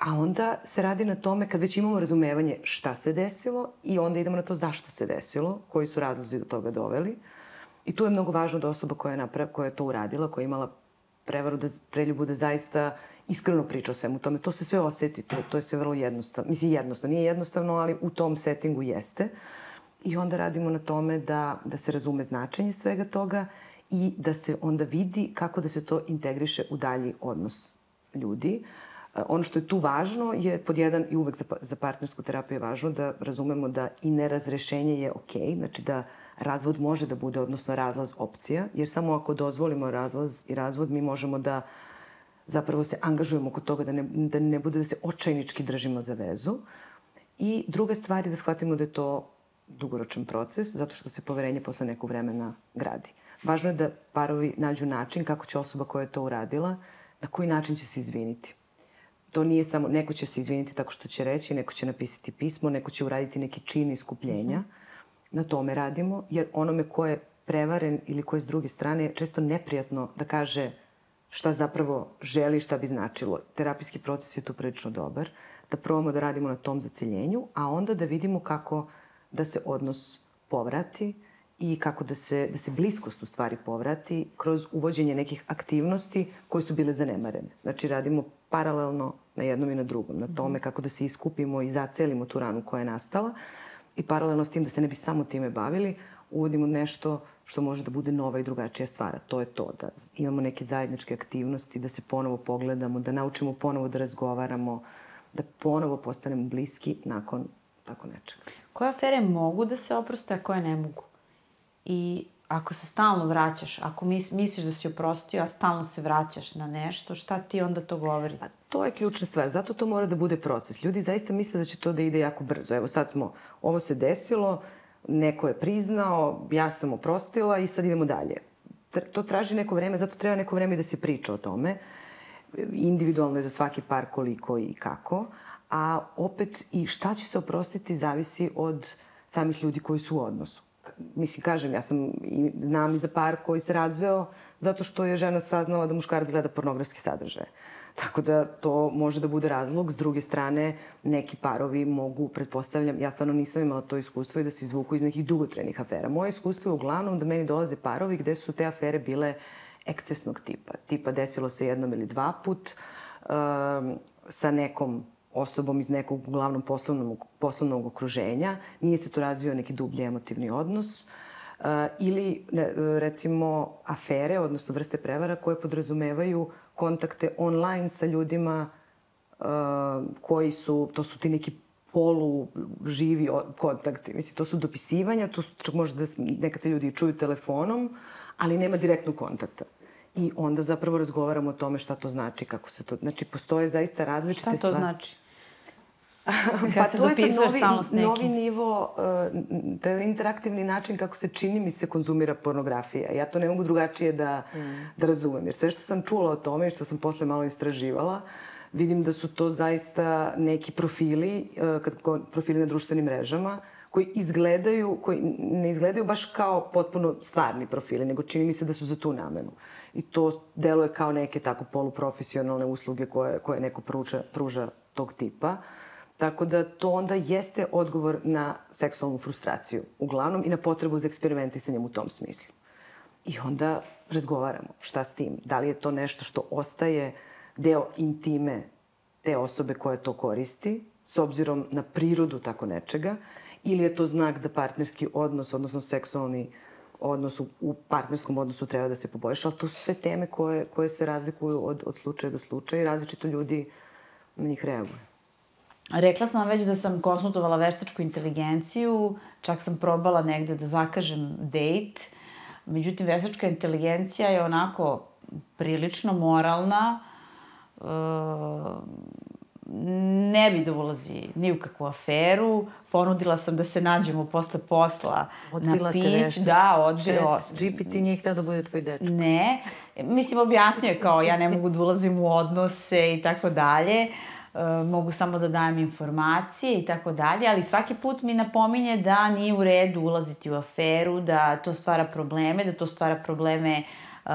A onda se radi na tome kad već imamo razumevanje šta se desilo i onda idemo na to zašto se desilo, koji su razlozi do toga doveli. I tu je mnogo važno da osoba koja je, naprav, koja je to uradila, koja je imala prevaru, da, preljubu da zaista iskreno priča o svemu tome. To se sve oseti, to, to je sve vrlo jednostavno. Mislim, jednostavno, nije jednostavno, ali u tom settingu jeste. I onda radimo na tome da, da se razume značenje svega toga i da se onda vidi kako da se to integriše u dalji odnos ljudi. E, ono što je tu važno je pod jedan i uvek za, za partnersku terapiju je važno da razumemo da i nerazrešenje je okej, okay, znači da razvod može da bude, odnosno razlaz opcija, jer samo ako dozvolimo razlaz i razvod mi možemo da zapravo se angažujemo kod toga da ne, da ne bude da se očajnički držimo za vezu. I druga stvar je da shvatimo da je to dugoročan proces, zato što se poverenje posle nekog vremena gradi. Važno je da parovi nađu način kako će osoba koja je to uradila, na koji način će se izviniti. To nije samo, neko će se izviniti tako što će reći, neko će napisati pismo, neko će uraditi neki čin iskupljenja. Mm -hmm. Na tome radimo, jer onome ko je prevaren ili ko je s druge strane je često neprijatno da kaže šta zapravo želi, šta bi značilo. Terapijski proces je tu prilično dobar, da probamo da radimo na tom zaceljenju, a onda da vidimo kako da se odnos povrati i kako da se, da se bliskost u stvari povrati kroz uvođenje nekih aktivnosti koje su bile zanemarene. Znači radimo paralelno na jednom i na drugom, na tome kako da se iskupimo i zacelimo tu ranu koja je nastala i paralelno s tim da se ne bi samo time bavili, uvodimo nešto što može da bude nova i drugačija stvar. To je to, da imamo neke zajedničke aktivnosti, da se ponovo pogledamo, da naučimo ponovo da razgovaramo, da ponovo postanemo bliski nakon tako nečega. Koje afere mogu da se oproste, a koje ne mogu? I ako se stalno vraćaš, ako mis, misliš da si oprostio, a stalno se vraćaš na nešto, šta ti onda to govori? Pa to je ključna stvar, zato to mora da bude proces. Ljudi zaista misle da će to da ide jako brzo. Evo sad smo, ovo se desilo, neko je priznao, ja sam oprostila i sad idemo dalje. To traži neko vreme, zato treba neko vreme da se priča o tome. Individualno je za svaki par koliko i kako. A opet i šta će se oprostiti zavisi od samih ljudi koji su u odnosu. Mislim, kažem, ja sam, i, znam i za par koji se razveo zato što je žena saznala da muškarac gleda pornografski sadržaje. Tako da to može da bude razlog. S druge strane, neki parovi mogu, pretpostavljam, ja stvarno nisam imala to iskustvo i da se izvuku iz nekih dugotrenih afera. Moje iskustvo je uglavnom da meni dolaze parovi gde su te afere bile ekcesnog tipa. Tipa desilo se jednom ili dva put um, sa nekom osobom iz nekog uglavnom poslovnog, poslovnog okruženja. Nije se tu razvio neki dublji emotivni odnos. Uh, ili, ne, recimo, afere, odnosno vrste prevara koje podrazumevaju kontakte online sa ljudima uh, koji su, to su ti neki polu živi kontakti. Mislim, to su dopisivanja, to su, možda da nekad se ljudi čuju telefonom, ali nema direktnog kontakta. I onda zapravo razgovaramo o tome šta to znači, kako se to... Znači, postoje zaista različite stvari. Šta to stvari. znači? Kad se dopisuješ stalno s nekim. novi nivo, uh, to je interaktivni način kako se čini mi se konzumira pornografija. Ja to ne mogu drugačije da, mm. da razumem. Jer sve što sam čula o tome i što sam posle malo istraživala, vidim da su to zaista neki profili, uh, kad, profili na društvenim mrežama, koji izgledaju, koji ne izgledaju baš kao potpuno stvarni profili, nego čini mi se da su za tu namenu. I to deluje kao neke tako poluprofesionalne usluge koje, koje neko pruža, pruža tog tipa. Tako da to onda jeste odgovor na seksualnu frustraciju, uglavnom, i na potrebu za eksperimentisanjem u tom smislu. I onda razgovaramo šta s tim. Da li je to nešto što ostaje deo intime te osobe koja to koristi, s obzirom na prirodu tako nečega, ili je to znak da partnerski odnos, odnosno seksualni odnos u, partnerskom odnosu treba da se poboljša, ali to su sve teme koje, koje se razlikuju od, od slučaja do slučaja i različito ljudi na njih reaguju. Rekla sam već da sam konsultovala veštačku inteligenciju, čak sam probala negde da zakažem dejt, međutim veštačka inteligencija je onako prilično moralna, uh, ne bi da ulazi ni u kakvu aferu. Ponudila sam da se nađemo posle posla Odbila na pić. Da, odbila. GPT nije htio da bude tvoj dečko. Ne. Mislim, objasnio je kao ja ne mogu da ulazim u odnose i tako dalje. E, mogu samo da dajem informacije i tako dalje, ali svaki put mi napominje da nije u redu ulaziti u aferu, da to stvara probleme, da to stvara probleme uh,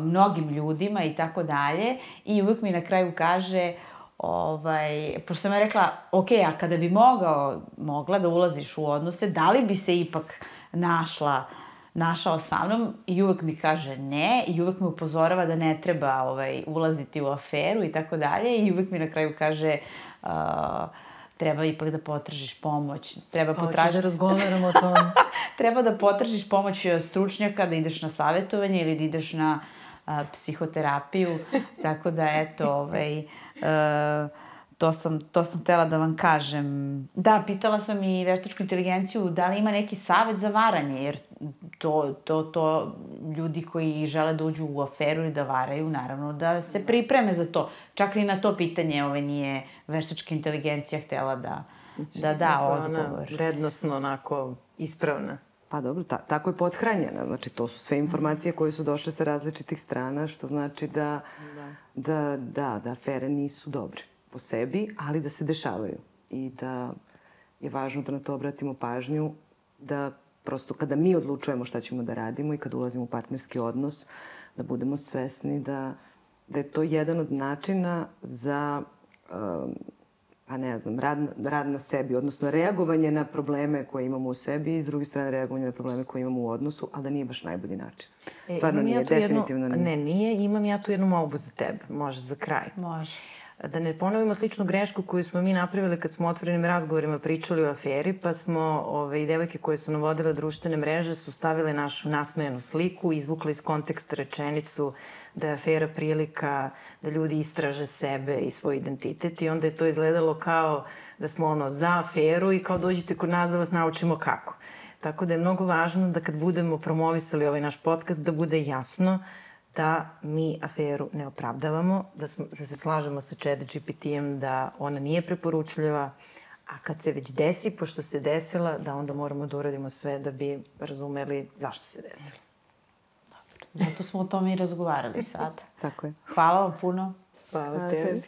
mnogim ljudima i tako dalje. I uvek mi na kraju kaže, uh, ovaj, pošto sam ja rekla, ok, a kada bi mogao, mogla da ulaziš u odnose, da li bi se ipak našla, našao sa mnom i uvek mi kaže ne i uvek me upozorava da ne treba ovaj, ulaziti u aferu i tako dalje i uvek mi na kraju kaže uh, treba ipak da potražiš pomoć. Treba potražiti... da razgovaramo o tom. treba da potražiš pomoć stručnjaka, da ideš na savjetovanje ili da ideš na uh, psihoterapiju. Tako da, eto, ovaj, E, to sam, to sam tela da vam kažem. Da, pitala sam i veštačku inteligenciju da li ima neki savet za varanje, jer to, to, to ljudi koji žele da uđu u aferu i da varaju, naravno da se pripreme za to. Čak i na to pitanje ove nije veštačka inteligencija htela da, da da odgovor. Ona vrednostno onako ispravna. Pa dobro, ta, tako je pothranjena. Znači, to su sve informacije koje su došle sa različitih strana, što znači da, da, da, da, da afere nisu dobre po sebi, ali da se dešavaju. I da je važno da na to obratimo pažnju, da prosto kada mi odlučujemo šta ćemo da radimo i kada ulazimo u partnerski odnos, da budemo svesni da, da je to jedan od načina za um, pa ne znam, rad, rad na sebi, odnosno reagovanje na probleme koje imamo u sebi i s druge strane reagovanje na probleme koje imamo u odnosu, ali da nije baš najbolji način. E, Stvarno nije, ja definitivno jednu, nije. Ne, nije, imam ja tu jednu molbu za tebe, može za kraj. Može. Da ne ponovimo sličnu grešku koju smo mi napravili kad smo otvorenim razgovorima pričali o aferi, pa smo ove, i devojke koje su navodile društvene mreže su stavile našu nasmejanu sliku, izvukli iz konteksta rečenicu da je afera prilika da ljudi istraže sebe i svoj identitet i onda je to izgledalo kao da smo ono za aferu i kao dođite kod nas da vas naučimo kako. Tako da je mnogo važno da kad budemo promovisali ovaj naš podcast da bude jasno da mi aferu ne opravdavamo, da, smo, da se slažemo sa chat GPT-em da ona nije preporučljiva, a kad se već desi, pošto se desila, da onda moramo da uradimo sve da bi razumeli zašto se desila. Zato smo o tome i razgovarali sada. Tako je. Hvala vam puno. Hvala, Hvala tebi.